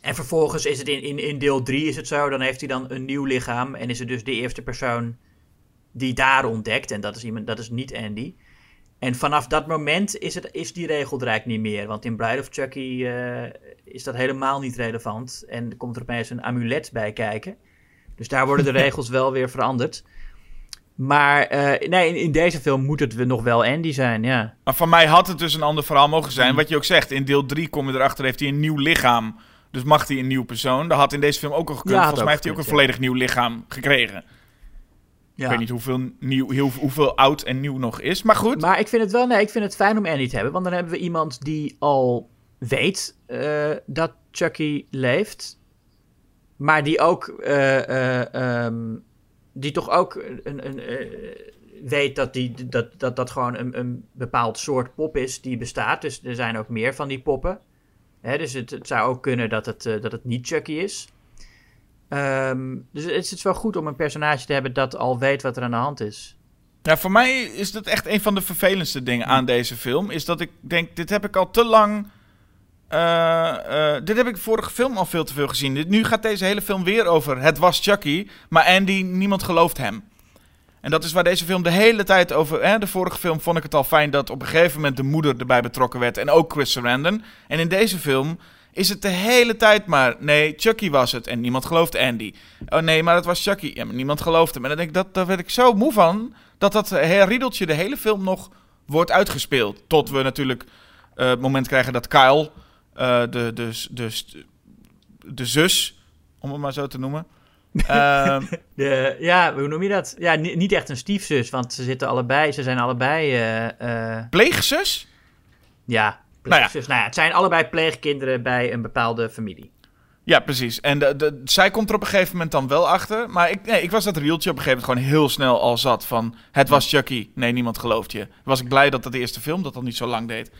En vervolgens is het in, in, in deel 3 is het zo, dan heeft hij dan een nieuw lichaam. En is het dus de eerste persoon die daar ontdekt. En dat is, iemand, dat is niet Andy. En vanaf dat moment is, het, is die regel eigenlijk niet meer. Want in Bride of Chucky eh, is dat helemaal niet relevant. En er komt er opeens een amulet bij kijken. Dus daar worden de (laughs) regels wel weer veranderd. Maar eh, nee, in, in deze film moet het nog wel Andy zijn, ja. Maar van mij had het dus een ander verhaal mogen zijn. Wat je ook zegt, in deel 3 kom je erachter, heeft hij een nieuw lichaam. Dus mag hij een nieuw persoon. Dat had in deze film ook al gekund. Ja, Volgens mij heeft hij ook een volledig nieuw lichaam gekregen. Ja. Ik weet niet hoeveel, nieuw, heel, hoeveel oud en nieuw nog is. Maar goed. Maar ik vind het wel, nee, ik vind het fijn om Andy te hebben. Want dan hebben we iemand die al weet eh, dat Chucky leeft. Maar die ook, eh, eh, ehm, die toch ook een, een, weet dat, die, dat, dat dat gewoon een, een bepaald soort pop is die bestaat. Dus er zijn ook meer van die poppen. Hè, dus het, het zou ook kunnen dat het, dat het niet Chucky is. Ehm, dus het is wel goed om een personage te hebben dat al weet wat er aan de hand is. Ja, voor mij is dat echt een van de vervelendste dingen aan deze film. Is dat ik denk, dit heb ik al te lang... eh, eh, dit heb ik vorige film al veel te veel gezien. Nu gaat deze hele film weer over het was Chucky, maar Andy, niemand gelooft hem. En dat is waar deze film de hele tijd over... Hè, de vorige film vond ik het al fijn dat op een gegeven moment de moeder erbij betrokken werd. En ook Chris Sarandon. En in deze film is het de hele tijd maar... Nee, Chucky was het en niemand gelooft Andy. Oh nee, maar het was Chucky. Ja, maar niemand gelooft hem. En dan denk ik, dat, daar werd ik zo moe van... dat dat eh, riedeltje de hele film nog wordt uitgespeeld. Tot we natuurlijk eh, het moment krijgen dat Kyle... eh, de, de, de, de zus, om het maar zo te noemen... (laughs) Ehm, De, ja, hoe noem je dat? Ja, ni- niet echt een stiefzus, want ze zitten allebei, ze zijn allebei, pleegzus? ja, pleegzus. Nou ja. het zijn allebei pleegkinderen bij een bepaalde familie. Ja, precies. En de, de, zij komt er op een gegeven moment dan wel achter. Maar ik, nee, ik was dat rieltje op een gegeven moment gewoon heel snel al zat. Van, het was Chucky. Nee, niemand gelooft je. Was ik blij dat dat de eerste film dat al niet zo lang deed.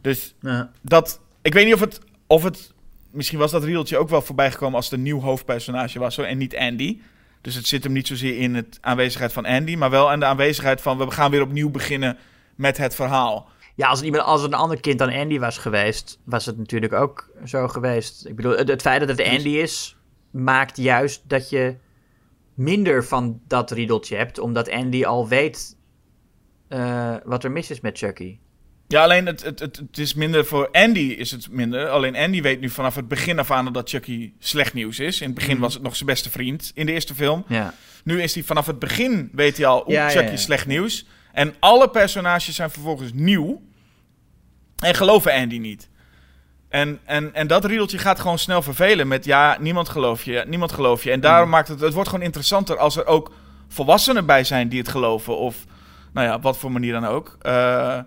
Dus Ja. dat... Ik weet niet of het... Of het misschien was dat rieltje ook wel voorbij gekomen als het een nieuw hoofdpersonage was. Hoor, en niet Andy. Dus het zit hem niet zozeer in het aanwezigheid van Andy. Maar wel aan de aanwezigheid van... We gaan weer opnieuw beginnen met het verhaal. Ja, als, het iemand, als het een ander kind dan Andy was geweest, was het natuurlijk ook zo geweest. Ik bedoel, het, het feit dat het Andy is, maakt juist dat je minder van dat riedeltje hebt, omdat Andy al weet eh, wat er mis is met Chucky. Ja, alleen het, het, het, het is minder voor Andy is het minder. Alleen Andy weet nu vanaf het begin af aan dat Chucky slecht nieuws is. In het begin Mhm. was het nog zijn beste vriend in de eerste film. Ja. Nu is hij vanaf het begin, weet hij al, oeh, Ja, ja, Chucky ja. slecht nieuws. En alle personages zijn vervolgens nieuw. En geloven Andy niet. En, en, en dat riedeltje gaat gewoon snel vervelen met ja, niemand gelooft je, niemand gelooft je. En daarom Mhm. maakt het, het wordt gewoon interessanter als er ook volwassenen bij zijn die het geloven. Of, nou ja, op wat voor manier dan ook. Eh,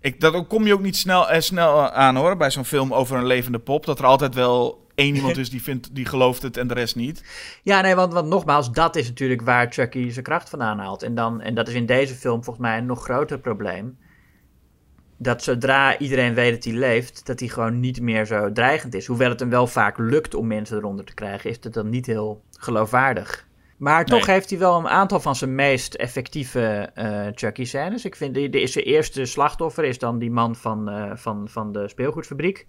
ik, dat kom je ook niet snel, eh, snel aan hoor, bij zo'n film over een levende pop. Dat er altijd wel één iemand (laughs) is die, vindt, die gelooft het en de rest niet. Ja, nee, want, want nogmaals, dat is natuurlijk waar Chucky zijn kracht vandaan haalt. En, dan, en dat is in deze film volgens mij een nog groter probleem. Dat zodra iedereen weet dat hij leeft, dat hij gewoon niet meer zo dreigend is. Hoewel het hem wel vaak lukt om mensen eronder te krijgen, is het dan niet heel geloofwaardig. Maar toch Nee. heeft hij wel een aantal van zijn meest effectieve eh Chucky-scènes. Ik vind de, de, zijn eerste slachtoffer is dan die man van, eh, van, van de speelgoedfabriek.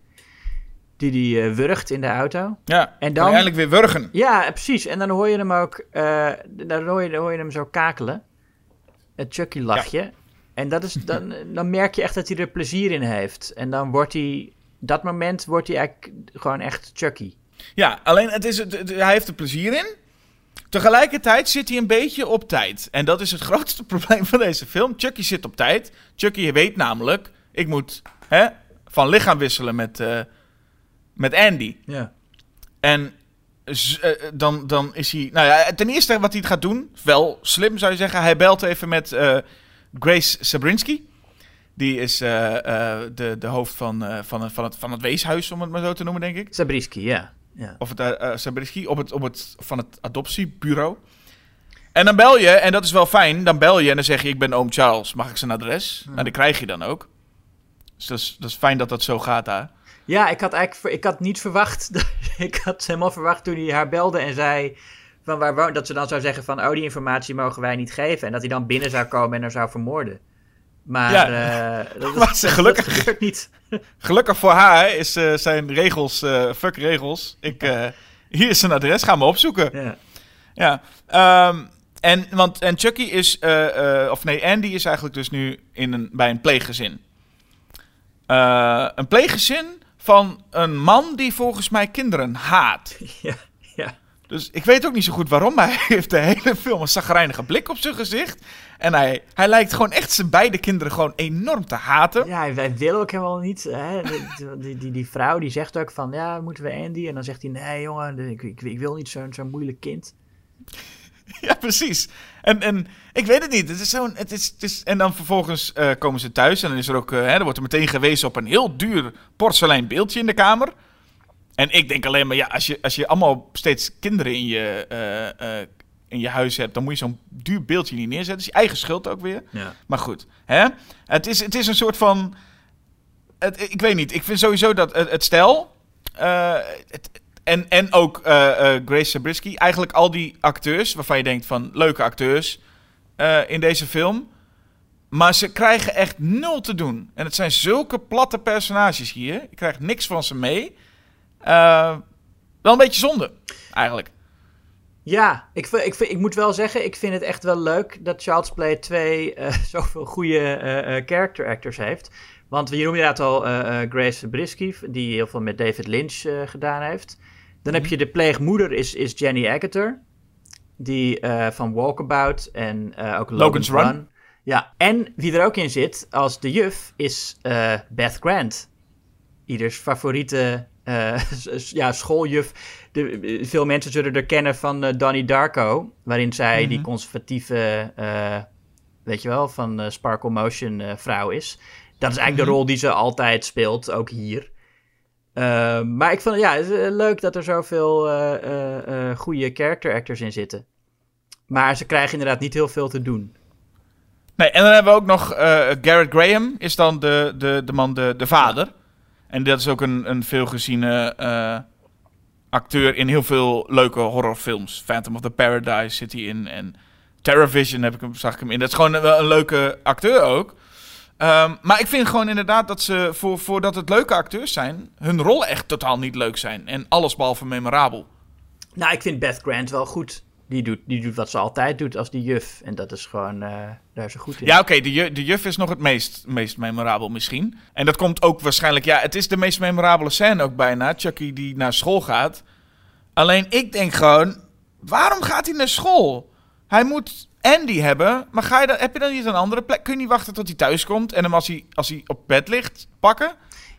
Die die eh, wurgt in de auto. Ja, En dan- eindelijk weer wurgen. Ja, precies. En dan hoor je hem ook, eh, dan hoor je, dan hoor je hem zo kakelen. Het Chucky-lachje. En dat is, dan, (laughs) dan merk je echt dat hij er plezier in heeft. En dan wordt hij, dat moment wordt hij eigenlijk gewoon echt Chucky. Ja, alleen het is, het, het- hij heeft er plezier in. Tegelijkertijd zit hij een beetje op tijd. En dat is het (laughs) grootste probleem van deze film. Chucky zit op tijd. Chucky weet namelijk, ik moet hè, van lichaam wisselen met, eh, met Andy. Ja. En eh, dan, dan is hij. Nou ja, ten eerste wat hij gaat doen, wel slim zou je zeggen. Hij belt even met eh, Grace Sabrinski. Die is eh, de, de hoofd van, van, het- van, het, van het weeshuis, om het maar zo te noemen, denk ik. Sabriski, ja. ja. Of het Sabrinski, op het, op het, van het adoptiebureau. En dan bel je, en dat is wel fijn. Dan bel je en dan zeg je: Ik ben oom Charles, mag ik zijn adres? Nou, dat krijg je dan ook. Dus dat is, dat is fijn dat dat zo gaat daar. Ja, ik had eigenlijk ik had niet verwacht. (laughs) ik had helemaal verwacht toen hij haar belde en zei. Van waar dat ze dan zou zeggen van, oh, die informatie mogen wij niet geven. En dat hij dan binnen zou komen en haar zou vermoorden. Maar Ja. eh, (laughs) dat, Maar ze- gelukkig- dat gebeurt niet. (laughs) Gelukkig voor haar is eh, zijn regels, eh, fuck regels. Ik, hier is zijn adres, ga me opzoeken. Ja. Ja, ehm, en, want, en Chucky is, of nee, Andy is eigenlijk dus nu in een, bij een pleeggezin. Een pleeggezin van een man die volgens mij kinderen haat. (laughs) ja, ja. Dus ik weet ook niet zo goed waarom, maar (laughs) hij heeft de hele film een zagrijnige blik op zijn gezicht. En hij, hij lijkt gewoon echt zijn beide kinderen gewoon enorm te haten. Ja, wij willen ook helemaal niet. Hè? Die, die, die, die vrouw die zegt ook van, ja, moeten we Andy? En dan zegt hij, nee jongen, ik, ik, ik wil niet zo'n zo'n moeilijk kind. (laughs) Ja, precies. En, en ik weet het niet. Het is zo'n, het is, het is, en dan vervolgens eh, komen ze thuis en dan is er ook, eh, hè, er wordt er meteen gewezen op een heel duur porselein beeldje in de kamer. En ik denk alleen maar, ja, als je, als je allemaal steeds kinderen in je, eh, in je huis hebt, dan moet je zo'n duur beeldje niet neerzetten. Dat is je eigen schuld ook weer. Ja. Maar goed, hè? Het, is, het is een soort van. Het, ik weet niet, ik vind sowieso dat het, het stijl. het, en, en ook eh, eh, Grace Zabriskie, eigenlijk al die acteurs waarvan je denkt van leuke acteurs eh, in deze film. Maar ze krijgen echt nul te doen. En het zijn zulke platte personages hier. Je krijgt niks van ze mee. Wel een beetje zonde, eigenlijk. Ja, ik, ik, ik moet wel zeggen, ik vind het echt wel leuk dat Child's Play 2 eh, (laughs) zoveel goede character actors heeft. Want je noemde inderdaad al Grace Brisky, die heel veel met David Lynch gedaan heeft. Dan heb je de pleegmoeder, is, is Jenny Agutter. Die eh, van Walkabout en eh, ook Logan's, Run. Run. Ja, en wie er ook in zit als de juf is eh, Beth Grant. Ieders favoriete (laughs) ja, schooljuf. De, veel mensen zullen er kennen van Donnie Darko. Waarin zij die conservatieve, eh, weet je wel, van Sparkle Motion vrouw is. Dat is eigenlijk de rol die ze altijd speelt, ook hier. Eh, maar ik vond ja, het is, eh, leuk dat er zoveel eh, goede character actors in zitten. Maar ze krijgen inderdaad niet heel veel te doen. Nee, en dan hebben we ook nog Garrett Graham, is dan de, de, de man, de, de vader. En dat is ook een, een veelgeziene acteur in heel veel leuke horrorfilms. Phantom of the Paradise zit hij in. En Terrorvision heb ik hem, zag ik hem in. Dat is gewoon wel een leuke acteur ook. Ehm, maar ik vind gewoon inderdaad dat ze, voor, voordat het leuke acteurs zijn, hun rollen echt totaal niet leuk zijn. En alles behalve memorabel. Nou, ik vind Beth Grant wel goed. Die doet, die doet wat ze altijd doet als die juf. En dat is gewoon, eh, daar is ze goed in. Ja, oké, de, ju- de juf is nog het meest, meest memorabel misschien. En dat komt ook waarschijnlijk... Ja, het is de meest memorabele scène ook bijna. Chucky die naar school gaat. Alleen ik denk gewoon... Waarom gaat hij naar school? Hij moet Andy hebben. Maar ga je dan, heb je dan niet een andere plek? Kun je niet wachten tot hij thuis komt... en hem als hij, als hij op bed ligt pakken?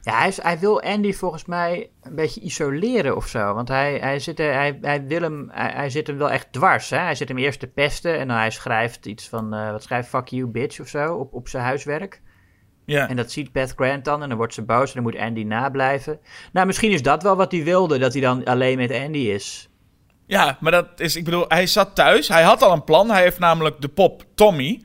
Ja, hij, is- hij wil Andy volgens mij een beetje isoleren of zo. Want hij, hij, zit, hij, hij, wil hem, hij, hij zit hem wel echt dwars. Hè? Hij zit hem eerst te pesten en dan hij schrijft iets van... eh, wat schrijft fuck you bitch of zo op, op zijn huiswerk. Ja. En dat ziet Beth Grant dan en dan wordt ze boos en dan moet Andy nablijven. Nou, misschien is dat wel wat hij wilde, dat hij dan alleen met Andy is. Ja, maar dat is, ik bedoel, hij zat thuis. Hij had al een plan. Hij heeft namelijk de pop Tommy.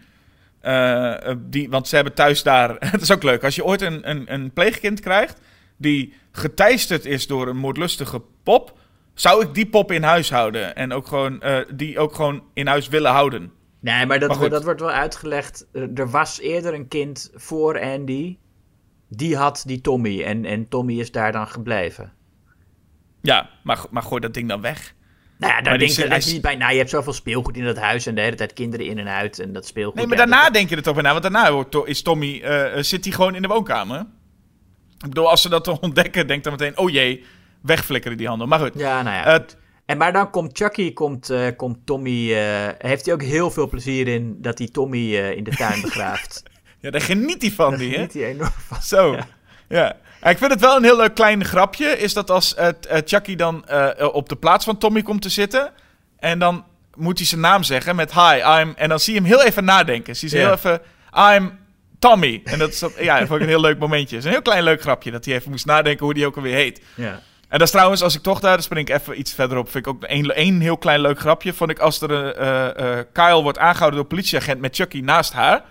eh, eh, die, want ze hebben thuis daar. (laughs) Het is ook leuk. Als je ooit een, een, een pleegkind krijgt. die geteisterd is door een moordlustige pop. zou ik die pop in huis houden. En ook gewoon, eh, die ook gewoon in huis willen houden. Nee, maar dat, Maar goed. dat wordt wel uitgelegd. Er er was eerder een kind voor Andy. Die had die Tommy en, en Tommy is daar dan gebleven. Ja, maar, maar gooi dat ding dan weg. Nou ja, daar denk, je- je niet bij na. Je hebt zoveel speelgoed in dat huis en de hele tijd kinderen in en uit. En dat speelgoed. Nee, maar ja, daarna dat- denk je er toch bij na. Want daarna is Tommy, eh, eh, zit hij gewoon in de woonkamer. Ik bedoel, als ze dat dan ontdekken, denk dan meteen, oh jee, wegflikkeren die handen. Maar goed. Ja, nou ja. Eh, goed. en maar dan komt Chucky, komt, komt Tommy. heeft hij ook heel veel plezier in dat hij Tommy in de tuin begraaft. (laughs) ja, daar geniet hij van, die, hè? Niet hij enorm van. Zo. Ja. Ja. Ik vind het wel een heel leuk klein grapje. Is dat als eh, Chucky dan eh, op de plaats van Tommy komt te zitten. En dan moet hij zijn naam zeggen met hi, I'm. En dan zie je hem heel even nadenken. Zie je heel even, I'm Tommy. En dat is dat- ja, dat vond ik een heel leuk momentje. Het is een heel klein leuk grapje. Dat hij even moest nadenken hoe die ook alweer heet. Ja. En dat is trouwens, als ik toch daar, dan spring ik even iets verderop. Vind ik ook een, één heel klein leuk grapje. Vond ik als er een Kyle wordt aangehouden door een politieagent met Chucky naast haar.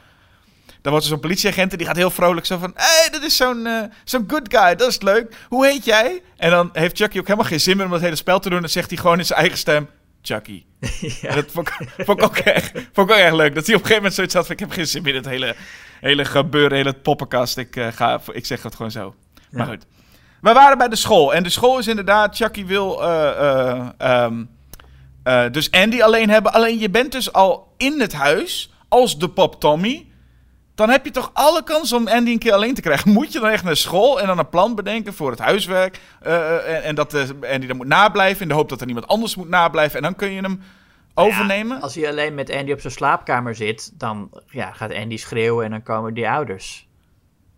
Dan wordt er zo'n politieagent en die gaat heel vrolijk zo van... Hé, hey, dat is zo'n eh, zo'n good guy, dat is leuk. Hoe heet jij? En dan heeft Chucky ook helemaal geen zin meer om dat hele spel te doen. Dan zegt hij gewoon in zijn eigen stem... Chucky. (laughs) Dat vond ik, vond, ik ook echt, vond ik ook echt leuk. Dat hij op een gegeven moment zoiets had van... Ik heb geen zin meer in het hele, hele gebeuren, hele poppenkast. Ik, eh, ga, ik zeg het gewoon zo. Maar goed. We waren bij de school. En de school is inderdaad... Chucky wil... eh, eh, ehm, eh, dus Andy alleen hebben. Alleen je bent dus al in het huis... als de pop Tommy... Dan heb je toch alle kans om Andy een keer alleen te krijgen. Moet je dan echt naar school en dan een plan bedenken voor het huiswerk. eh, eh, en, en dat eh, Andy dan moet nablijven in de hoop dat er niemand anders moet nablijven. En dan kun je hem overnemen. Ja, als hij alleen met Andy op zijn slaapkamer zit, dan ja, gaat Andy schreeuwen en dan komen die ouders.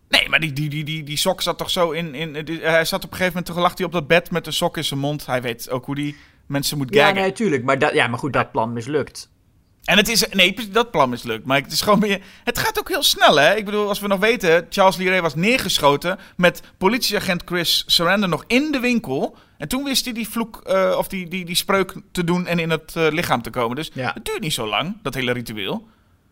Nee, maar die, die, die, die, die sok zat toch zo in... in die- hij zat op een gegeven moment, toch lag hij op dat bed met een sok in zijn mond. Hij weet ook hoe die mensen moet Ja, gaggen. nee, tuurlijk. Maar, dat, ja, maar goed, dat plan mislukt. En het is... Nee, dat plan mislukt. Maar het is gewoon meer... Het gaat ook heel snel, hè? Ik bedoel, als we nog weten... Charles Lee Ray was neergeschoten met politieagent Chris Sarandon nog in de winkel. En toen wist hij die vloek... eh, of die, die, die spreuk te doen en in het eh, lichaam te komen. Dus Ja. het duurt niet zo lang, dat hele ritueel.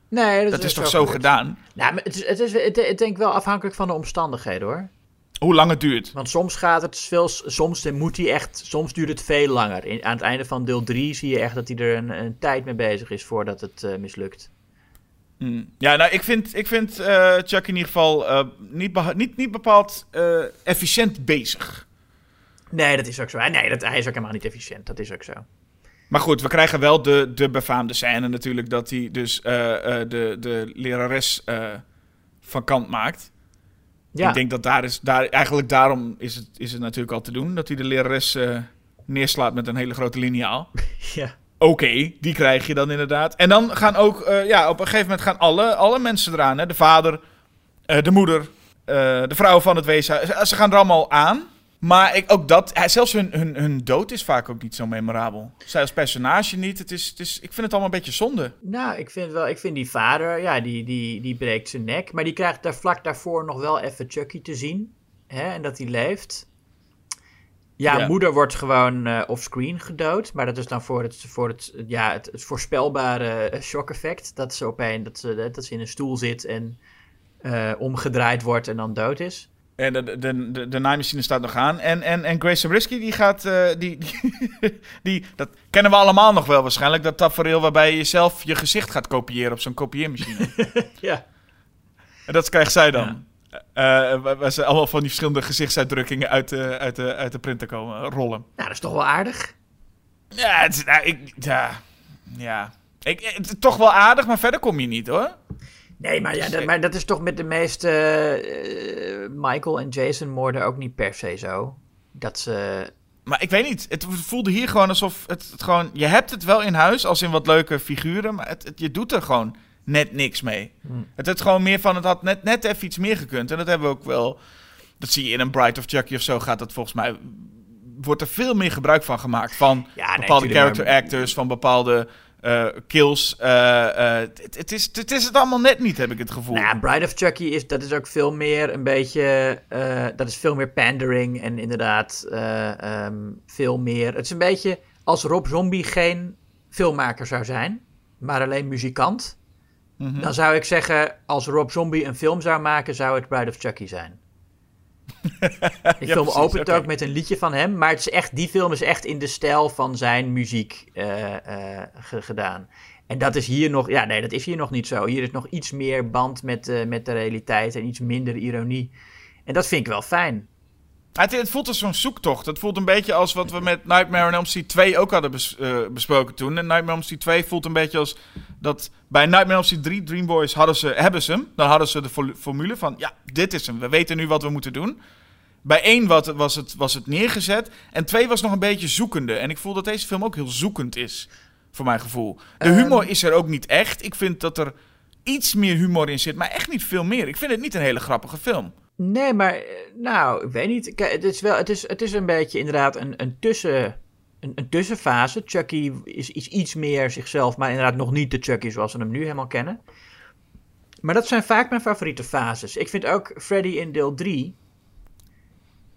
Nee, Dat is toch zo gedaan? Nou, maar het is, het is het, ik denk wel afhankelijk van de omstandigheden hoor. Hoe lang het duurt. Want soms gaat het veel, soms moet hij echt, soms duurt het veel langer. In, aan het einde van deel 3 zie je echt dat hij er een, een tijd mee bezig is voordat het eh, mislukt. Hmm. Ja, nou, ik vind, ik vind eh, Chuck in ieder geval eh, niet, niet, niet bepaald efficiënt bezig. Nee, dat is ook zo. Nee, dat, hij is ook helemaal niet efficiënt. Dat is ook zo. Maar goed, we krijgen wel de, de befaamde scène natuurlijk dat hij dus de, de lerares van kant maakt. Ja, Ik denk dat daar is, daar, eigenlijk daarom is het, is het natuurlijk al te doen. Dat hij de lerares eh, neerslaat met een hele grote liniaal. (laughs) ja. Oké, die krijg je dan inderdaad. En dan gaan ook, eh, ja, op een gegeven moment gaan alle, alle mensen eraan. Hè? De vader, eh, de moeder, de vrouw van het weeshuis. Ze gaan er allemaal aan. Maar ik, ook dat, eh, zelfs hun, hun, hun dood is vaak ook niet zo memorabel. Zij als personage niet. Het is, het is, ik vind het allemaal een beetje zonde. Nou, ik vind wel, ik vind die vader, ja, die, die, die breekt zijn nek. Maar die krijgt daar vlak daarvoor nog wel even Chucky te zien. Hè, en dat hij leeft. Ja, Ja. moeder wordt gewoon eh, offscreen gedood. Maar dat is dan voor het, voor het, ja, het, het voorspelbare eh, shock effect. Dat ze opeens dat ze, dat ze in een stoel zit en omgedraaid wordt en dan dood is. En de, de, de, de naaimachine staat nog aan. En, en, en Grace Zabriskie, die gaat... eh, die, (laughs) die, die, dat kennen we allemaal nog wel waarschijnlijk. Dat tafereel waarbij je zelf je gezicht gaat kopiëren op zo'n kopieermachine. (laughs) Ja. En dat krijgt zij dan. Eh, waar, waar ze allemaal van die verschillende gezichtsuitdrukkingen uit de, uit de, uit de printer komen eh, rollen. Nou, dat is toch wel aardig. Ja, het, is- nou, ik, ja, ja. Ik, het is toch wel aardig, maar verder kom je niet hoor. Nee, maar, ja, dat, maar dat is toch met de meeste eh, Michael en Jason moorden ook niet per se zo. Dat ze... Maar ik weet niet, het voelde hier gewoon alsof het, het gewoon... Je hebt het wel in huis, als in wat leuke figuren, maar het, het- je doet er gewoon net niks mee. Het is gewoon meer van, het had net, net even iets meer gekund. En dat hebben we ook wel... Dat zie je in een Bright of Chucky of zo, gaat dat volgens mij... Wordt er veel meer gebruik van gemaakt. Van Ja, nee, bepaalde character maar- actors, van bepaalde eh, kills. eh, eh, het, is, het is het allemaal net niet, heb ik het gevoel. Nou ja, Bride of Chucky is, dat is ook veel meer een beetje, dat is veel meer pandering en inderdaad eh, ehm, veel meer. Het is een beetje als Rob Zombie geen filmmaker zou zijn, maar alleen muzikant. Mhm. Dan zou ik zeggen, als Rob Zombie een film zou maken, zou het Bride of Chucky zijn. Die film opent ook met een liedje van hem, maar het is echt, die film is echt in de stijl van zijn muziek eh, eh, ge- gedaan. En dat is hier nog, ja nee, dat is hier nog niet zo. Hier is nog iets meer band met, eh, met de realiteit en iets minder ironie. En dat vind ik wel fijn. Het, het voelt als zo'n zoektocht. Het voelt een beetje als wat we met Nightmare on Elm Street 2 ook hadden bes- eh, besproken toen. En Nightmare on Elm Street 2 voelt een beetje als dat bij Nightmare on Elm Street 3 Dream Boys hadden ze, hebben ze hem. Dan hadden ze de formule van, ja, dit is hem. We weten nu wat we moeten doen. Bij één wat, was, het, was het neergezet. En twee was nog een beetje zoekende. En ik voel dat deze film ook heel zoekend is. Voor mijn gevoel. De Ehm. humor is er ook niet echt. Ik vind dat er iets meer humor in zit. Maar echt niet veel meer. Ik vind het niet een hele grappige film. Nee, maar eh, nou, ik weet niet. Het is wel, het is, het is een beetje inderdaad een, een, tussen, een, tussenfase. Chucky is, is iets meer zichzelf, maar inderdaad nog niet de Chucky zoals we hem nu helemaal kennen. Maar dat zijn vaak mijn favoriete fases. Ik vind ook Freddy in deel 3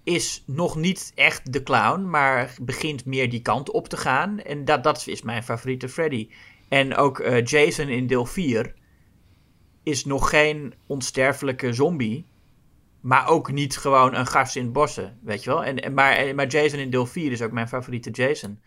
is nog niet echt de clown, maar begint meer die kant op te gaan. En dat, dat is mijn favoriete Freddy. En ook eh, Jason in deel 4 is nog geen onsterfelijke zombie. Maar ook niet gewoon een gast in bossen, weet je wel. En, en, maar, en- maar Jason in deel 4 is ook mijn favoriete Jason.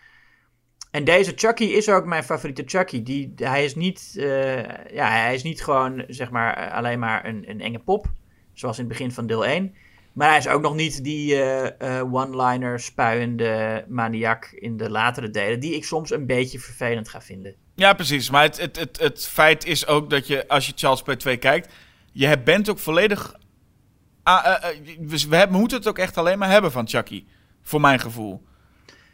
En deze Chucky is ook mijn favoriete Chucky. Die, hij, is niet, eh, ja, hij is niet gewoon zeg maar, eh, alleen maar een, een enge pop. Zoals in het begin van deel 1. Maar hij is ook nog niet die eh, eh, one-liner spuiende maniak in de latere delen. Die ik soms een beetje vervelend ga vinden. Ja, precies. Maar het, het, het, het feit is ook dat je, als je Charles Play 2 kijkt, je bent ook volledig... ah, eh, eh, we, we hebben- moeten het ook echt alleen maar hebben van Chucky. Voor mijn gevoel.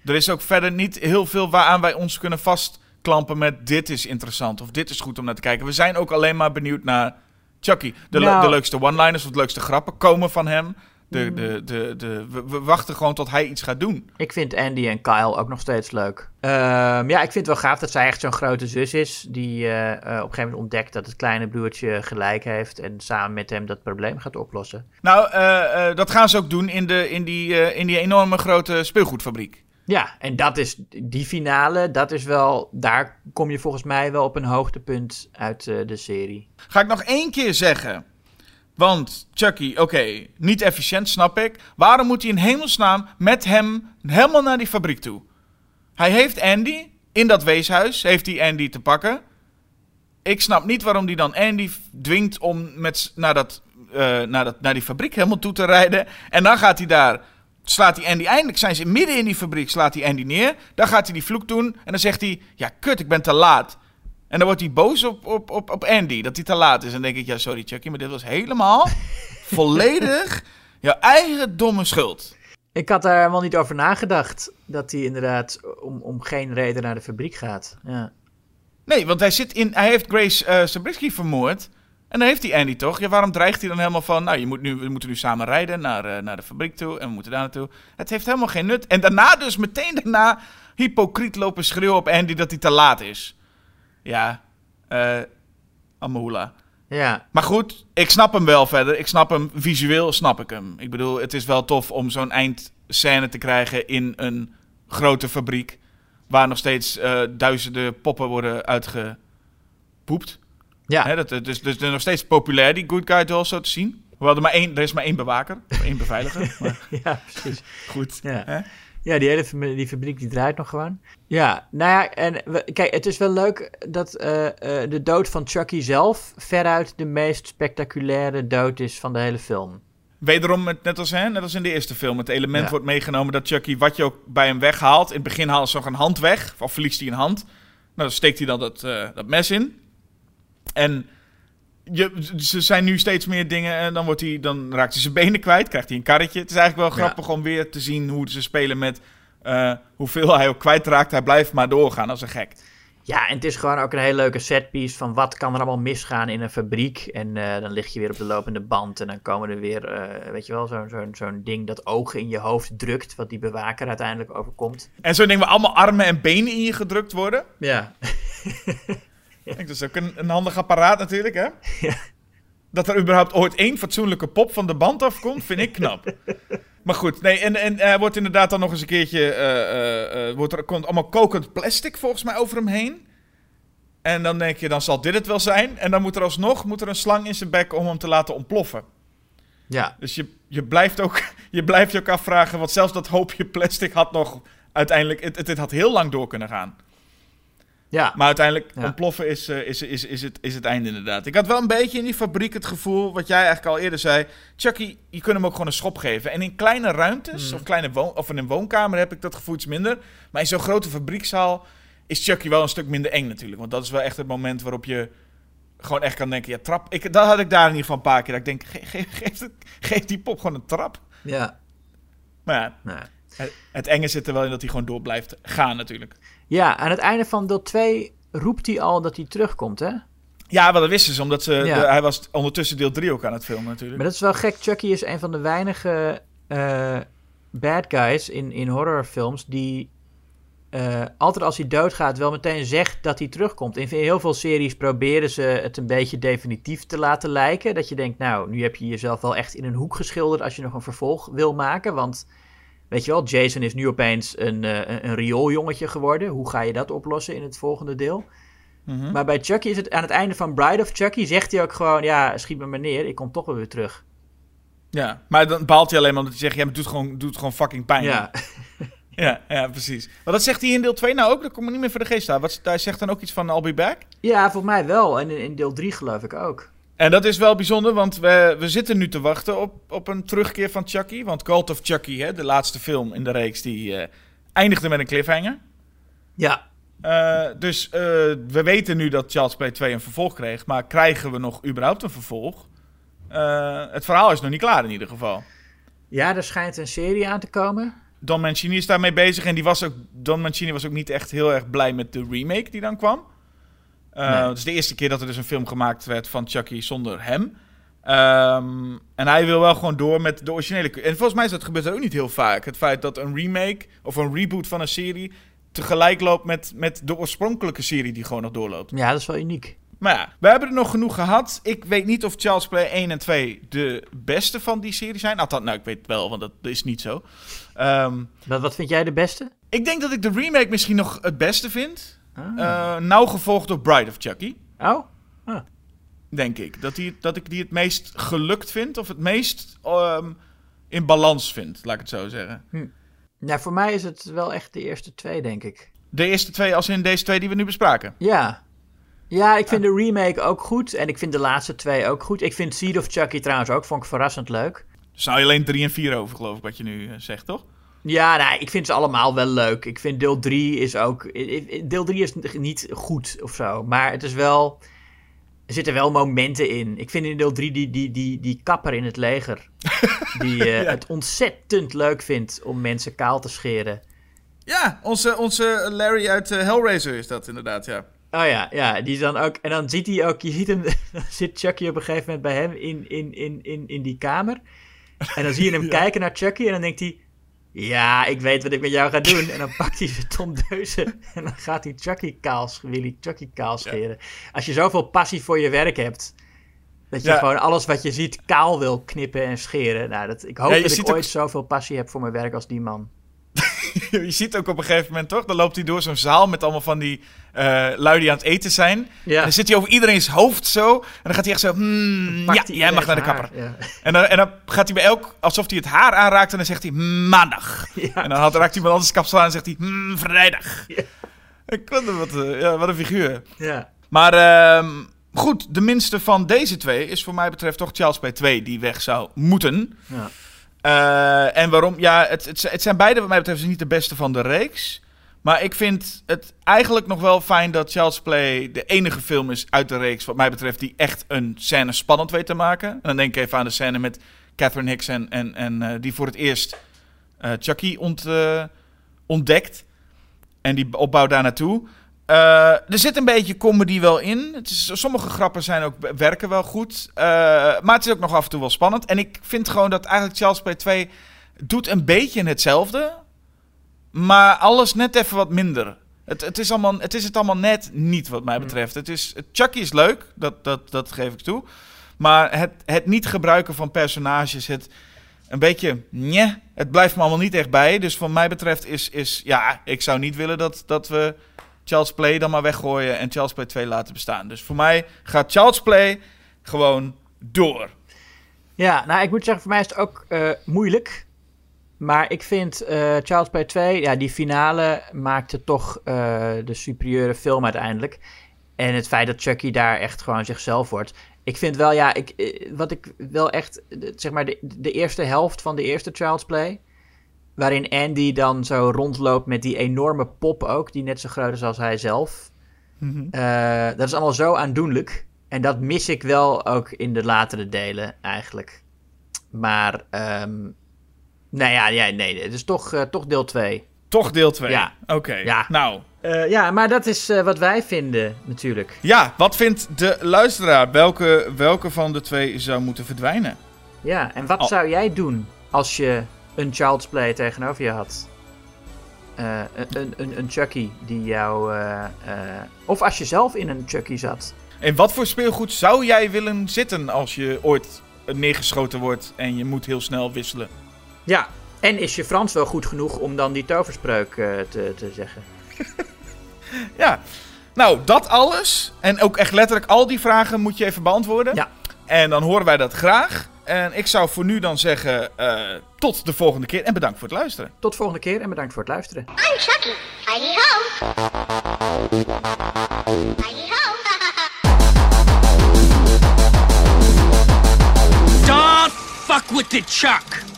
Er is ook verder niet heel veel waaraan wij ons kunnen vastklampen met dit is interessant of dit is goed om naar te kijken. We zijn ook alleen maar benieuwd naar Chucky. De, le- Nou- de leukste one-liners of de leukste grappen komen van hem. De, de, de, de, we, we wachten gewoon tot hij iets gaat doen. Ik vind Andy en Kyle ook nog steeds leuk. Ehm, ja, ik vind het wel gaaf dat zij echt zo'n grote zus is. Die eh, eh, op een gegeven moment ontdekt dat het kleine broertje gelijk heeft. En samen met hem dat probleem gaat oplossen. Nou, eh, dat gaan ze ook doen in, de, in, die, in die enorme grote speelgoedfabriek. Ja, en dat is die finale. Dat is wel. Daar kom je volgens mij wel op een hoogtepunt uit de serie. Ga ik nog één keer zeggen. Want Chucky, oké, niet efficiënt, snap ik. Waarom moet hij in hemelsnaam met hem helemaal naar die fabriek toe? Hij heeft Andy, in dat weeshuis, heeft hij Andy te pakken. Ik snap niet waarom hij dan Andy dwingt om met, naar, dat, eh, naar, dat, naar die fabriek helemaal toe te rijden. En dan gaat hij daar, slaat hij Andy, eindelijk zijn ze midden in die fabriek, slaat hij Andy neer. Dan gaat hij die vloek doen en dan zegt hij, ja kut, ik ben te laat. En dan wordt hij boos op, op, op, op Andy, dat hij te laat is. En dan denk ik, ja sorry Chucky, maar dit was helemaal (laughs) volledig jouw eigen domme schuld. Ik had daar helemaal niet over nagedacht. Dat hij inderdaad om, om geen reden naar de fabriek gaat. Ja. Nee, want hij, zit in, hij heeft Grace Zabriskie vermoord. En dan heeft hij Andy toch? Ja, waarom dreigt hij dan helemaal van... Nou, je moet nu, we moeten nu samen rijden naar, eh, naar de fabriek toe. En we moeten daar naartoe. Het heeft helemaal geen nut. En daarna dus meteen daarna... hypocriet lopen schreeuwen op Andy dat hij te laat is. Ja, eh... Amahula. ja. Maar goed, ik snap hem wel verder. Ik snap hem, visueel snap ik hem. Ik bedoel, het is wel tof om zo'n eindscène te krijgen in een grote fabriek. Waar nog steeds eh, duizenden poppen worden uitgepoept. Ja. Hè, dat, dus, dus er nog steeds populair, die Good Guy doll zo te zien. We hadden maar één, er is maar één bewaker, één beveiliger. (laughs) maar ja, precies. goed. Ja. Hè? Ja, die hele die fabriek die draait nog gewoon. Ja, nou ja, en we- kijk, het is wel leuk dat eh, eh, de dood van Chucky zelf veruit de meest spectaculaire dood is van de hele film. Wederom, met, net, als, hè, net als in de eerste film, het element Ja. wordt meegenomen dat Chucky, wat je ook bij hem weghaalt, in het begin haalt ze nog een hand weg, of verliest hij een hand. Nou, dan steekt hij dan dat, eh, dat mes in. En je, ze zijn nu steeds meer dingen en dan, wordt hij, dan raakt hij zijn benen kwijt, krijgt hij een karretje. Het is eigenlijk wel Ja. grappig om weer te zien hoe ze spelen met eh, hoeveel hij ook kwijtraakt. Hij blijft maar doorgaan als een gek. Ja, en het is gewoon ook een hele leuke setpiece van wat kan er allemaal misgaan in een fabriek. En eh, dan lig je weer op de lopende band en dan komen er weer, eh, weet je wel, zo'n zo'n zo'n ding dat ogen in je hoofd drukt, wat die bewaker uiteindelijk overkomt. En zo'n ding waar allemaal armen en benen in je gedrukt worden. Ja, (laughs) dat is ook een, een handig apparaat natuurlijk, hè? Ja. Dat er überhaupt ooit één fatsoenlijke pop van de band afkomt, vind ik knap. maar goed, nee, en, en er wordt inderdaad dan nog eens een keertje... eh, eh, eh, wordt er komt allemaal kokend plastic volgens mij over hem heen. En dan denk je, dan zal dit het wel zijn. En dan moet er alsnog moet er een slang in zijn bek om hem te laten ontploffen. ja, Dus je, je, blijft ook, (laughs) je blijft je ook afvragen, want zelfs dat hoopje plastic had nog uiteindelijk... Het, het, het had heel lang door kunnen gaan. Ja, Maar uiteindelijk Ja. ontploffen is, eh, is, is, is, het, is het einde inderdaad. Ik had wel een beetje in die fabriek het gevoel, wat jij eigenlijk al eerder zei. Chucky, je kunt hem ook gewoon een schop geven. En in kleine ruimtes, Mhm. of, kleine woon, of in een woonkamer heb ik dat gevoel iets minder. Maar in zo'n grote fabriekzaal is Chucky wel een stuk minder eng natuurlijk. Want dat is wel echt het moment waarop je gewoon echt kan denken, ja trap. Ik, dat had ik daar in ieder geval een paar keer. Dat ik denk, ge- ge- geef, het- geef die pop gewoon een trap. ja. Maar ja, Nou. Het, het enge zit er wel in dat hij gewoon door blijft gaan natuurlijk. ja, aan het einde van deel 2 roept hij al dat hij terugkomt, hè? Ja, wel dat wisten ze, omdat ze, Ja. de- hij was ondertussen deel 3 ook aan het filmen natuurlijk. Maar dat is wel gek. Chucky is een van de weinige eh, bad guys in, in horrorfilms die eh, altijd als hij doodgaat wel meteen zegt dat hij terugkomt. In heel veel series proberen ze het een beetje definitief te laten lijken. Dat je denkt, nou, nu heb je jezelf wel echt in een hoek geschilderd als je nog een vervolg wil maken. Want, weet je wel, Jason is nu opeens een, eh, een, een riooljongetje geworden. Hoe ga je dat oplossen in het volgende deel? Mhm. Maar bij Chucky is het aan het einde van Bride of Chucky zegt hij ook gewoon, ja, schiet me maar neer, ik kom toch wel weer terug. Ja, maar dan baalt hij alleen maar omdat hij zegt, ja, maar het doet gewoon, doet gewoon fucking pijn. Ja, (laughs) ja, ja, precies. Maar dat zegt hij in deel 2 nou ook? Dat komt me niet meer voor de geest aan. Wat, hij zegt dan ook iets van I'll be back? ja volgens mij wel. En in, in deel 3 geloof ik ook. En dat is wel bijzonder, want we, we zitten nu te wachten op, op een terugkeer van Chucky. Want Cult of Chucky, hè, de laatste film in de reeks, die eh, eindigde met een cliffhanger. Ja. Eh, dus eh, we weten nu dat Child's Play 2 een vervolg kreeg, maar krijgen we nog überhaupt een vervolg? Het verhaal is nog niet klaar in ieder geval. Ja, er schijnt een serie aan te komen. Don Mancini is daarmee bezig en die was ook, Don Mancini was ook niet echt heel erg blij met de remake die dan kwam. Nee. Het is de eerste keer dat er dus een film gemaakt werd van Chucky zonder hem. Ehm, en hij wil wel gewoon door met de originele. En volgens mij is dat gebeurt ook niet heel vaak. Het feit dat een remake of een reboot van een serie tegelijk loopt met, met de oorspronkelijke serie die gewoon nog doorloopt. Ja, dat is wel uniek. Maar ja, we hebben er nog genoeg gehad. Ik weet niet of Child's Play 1 en 2 de beste van die serie zijn. Althans, nou, ik weet het wel, want dat is niet zo. Ehm, Wat, wat vind jij de beste? ik denk dat ik de remake misschien nog het beste vind. Ah. Eh, nauw gevolgd door Bride of Chucky, oh? denk ik. Dat, die, dat ik die het meest gelukt vind, of het meest ehm, in balans vind, laat ik het zo zeggen. Nou, voor mij is het wel echt de eerste twee, denk ik. De eerste twee, als in deze twee die we nu bespraken. Ja. Ja, ik vind de remake ook goed. En ik vind de laatste twee ook goed. Ik vind Seed of Chucky trouwens ook, vond ik verrassend leuk. Er zijn alleen drie en vier over, geloof ik, wat je nu eh, zegt, toch? Ja, nou, ik vind ze allemaal wel leuk. Ik vind deel 3 is ook. Deel 3 is niet goed of zo. Maar het is wel. Er zitten wel momenten in. Ik vind in deel 3 die, die, die, die kapper in het leger. (laughs) Die eh, Ja. het ontzettend leuk vindt om mensen kaal te scheren. Ja, onze, onze Larry uit eh, Hellraiser is dat inderdaad, ja. Oh ja, ja, die is dan ook. En dan ziet hij ook. Je ziet hem. (laughs) Dan zit Chucky op een gegeven moment bij hem in, in, in, in, in die kamer. En dan zie je hem (laughs) kijken naar Chucky. En dan denkt hij. Ja, ik weet wat ik met jou ga doen. En dan pakt hij zijn tondeuzen. En dan gaat hij Chucky kaal, sch- wil hij Chucky kaal scheren. Als je zoveel passie voor je werk hebt. Dat je Ja. gewoon alles wat je ziet kaal wil knippen en scheren. Nou, dat, ik hoop Ja, dat ik ook- ooit zoveel passie heb voor mijn werk als die man. (laughs) je ziet ook op een gegeven moment toch, dan loopt hij door zo'n zaal met allemaal van die eh lui die aan het eten zijn. Ja. En dan zit hij over iedereen's hoofd zo. En dan gaat hij echt zo, hmm, ja, jij mag naar de kapper. haar, Ja. En dan, en dan gaat hij bij elk, alsof hij het haar aanraakt, en dan zegt hij maandag. Ja. En dan had, raakt hij met anders kapsel aan en zegt hij hmm, vrijdag. Ik vond hem wat, eh, ja, wat een figuur. ja. Maar ehm, goed, de minste van deze twee is voor mij betreft toch Charles Play 2 die weg zou moeten. Ja. Eh, en waarom? Ja, het, het, het zijn beide wat mij betreft niet de beste van de reeks. Maar ik vind het eigenlijk nog wel fijn dat Child's Play de enige film is uit de reeks, wat mij betreft, die echt een scène spannend weet te maken. En dan denk ik even aan de scène met Catherine Hicks en, en, eh, die voor het eerst eh, Chucky ont, ontdekt. En die opbouw daar naartoe. Eh, er zit een beetje comedy wel in. Het is, sommige grappen zijn ook, werken wel goed. Eh, maar het is ook nog af en toe wel spannend. En ik vind gewoon dat eigenlijk Charles Play 2 doet een beetje hetzelfde. Maar alles net even wat minder. Het, het, is, allemaal, het is het allemaal net niet, wat mij betreft. Het is, Chucky is leuk, dat, dat, dat geef ik toe. Maar het, het niet gebruiken van personages, het een beetje, nee, het blijft me allemaal niet echt bij. Dus wat mij betreft is, is ja, ik zou niet willen dat, dat we Charles Play dan maar weggooien en Charles Play 2 laten bestaan. Dus voor mij gaat Charles Play gewoon door. Ja, nou, ik moet zeggen, voor mij is het ook eh, moeilijk. Maar ik vind eh Child's Play 2, ja, die finale maakte toch eh, de superieure film uiteindelijk. En het feit dat Chucky daar echt gewoon zichzelf wordt. Ik vind wel, ja, ik, wat ik wel echt, zeg maar, de, de eerste helft van de eerste Child's Play. Waarin Andy dan zo rondloopt met die enorme pop ook, die net zo groot is als hij zelf. Eh, dat is allemaal zo aandoenlijk. En dat mis ik wel ook in de latere delen eigenlijk. Maar, ehm nou ja, ja, nee, het is toch, eh, toch deel 2. Toch deel 2. Ja. Oké. Ja. Nou, Eh, ja, maar dat is wat wij vinden natuurlijk. ja, wat vindt de luisteraar? Welke, welke van de twee zou moeten verdwijnen? Ja, en wat Oh. zou jij doen als je een Child's Play tegenover je had? Eh, een, een, een Chucky die jou... eh, eh, of als je zelf in een Chucky zat. En wat voor speelgoed zou jij willen zitten als je ooit neergeschoten wordt en je moet heel snel wisselen? Ja, en is je Frans wel goed genoeg om dan die toverspreuk te, te zeggen? (laughs) Ja, nou, dat alles. En ook echt letterlijk al die vragen moet je even beantwoorden. Ja. En dan horen wij dat graag. En ik zou voor nu dan zeggen, eh, tot de volgende keer en bedankt voor het luisteren. Tot volgende keer en bedankt voor het luisteren. I'm Chucky. Heidi ho. Heidi ho. Don't fuck with the Chuck.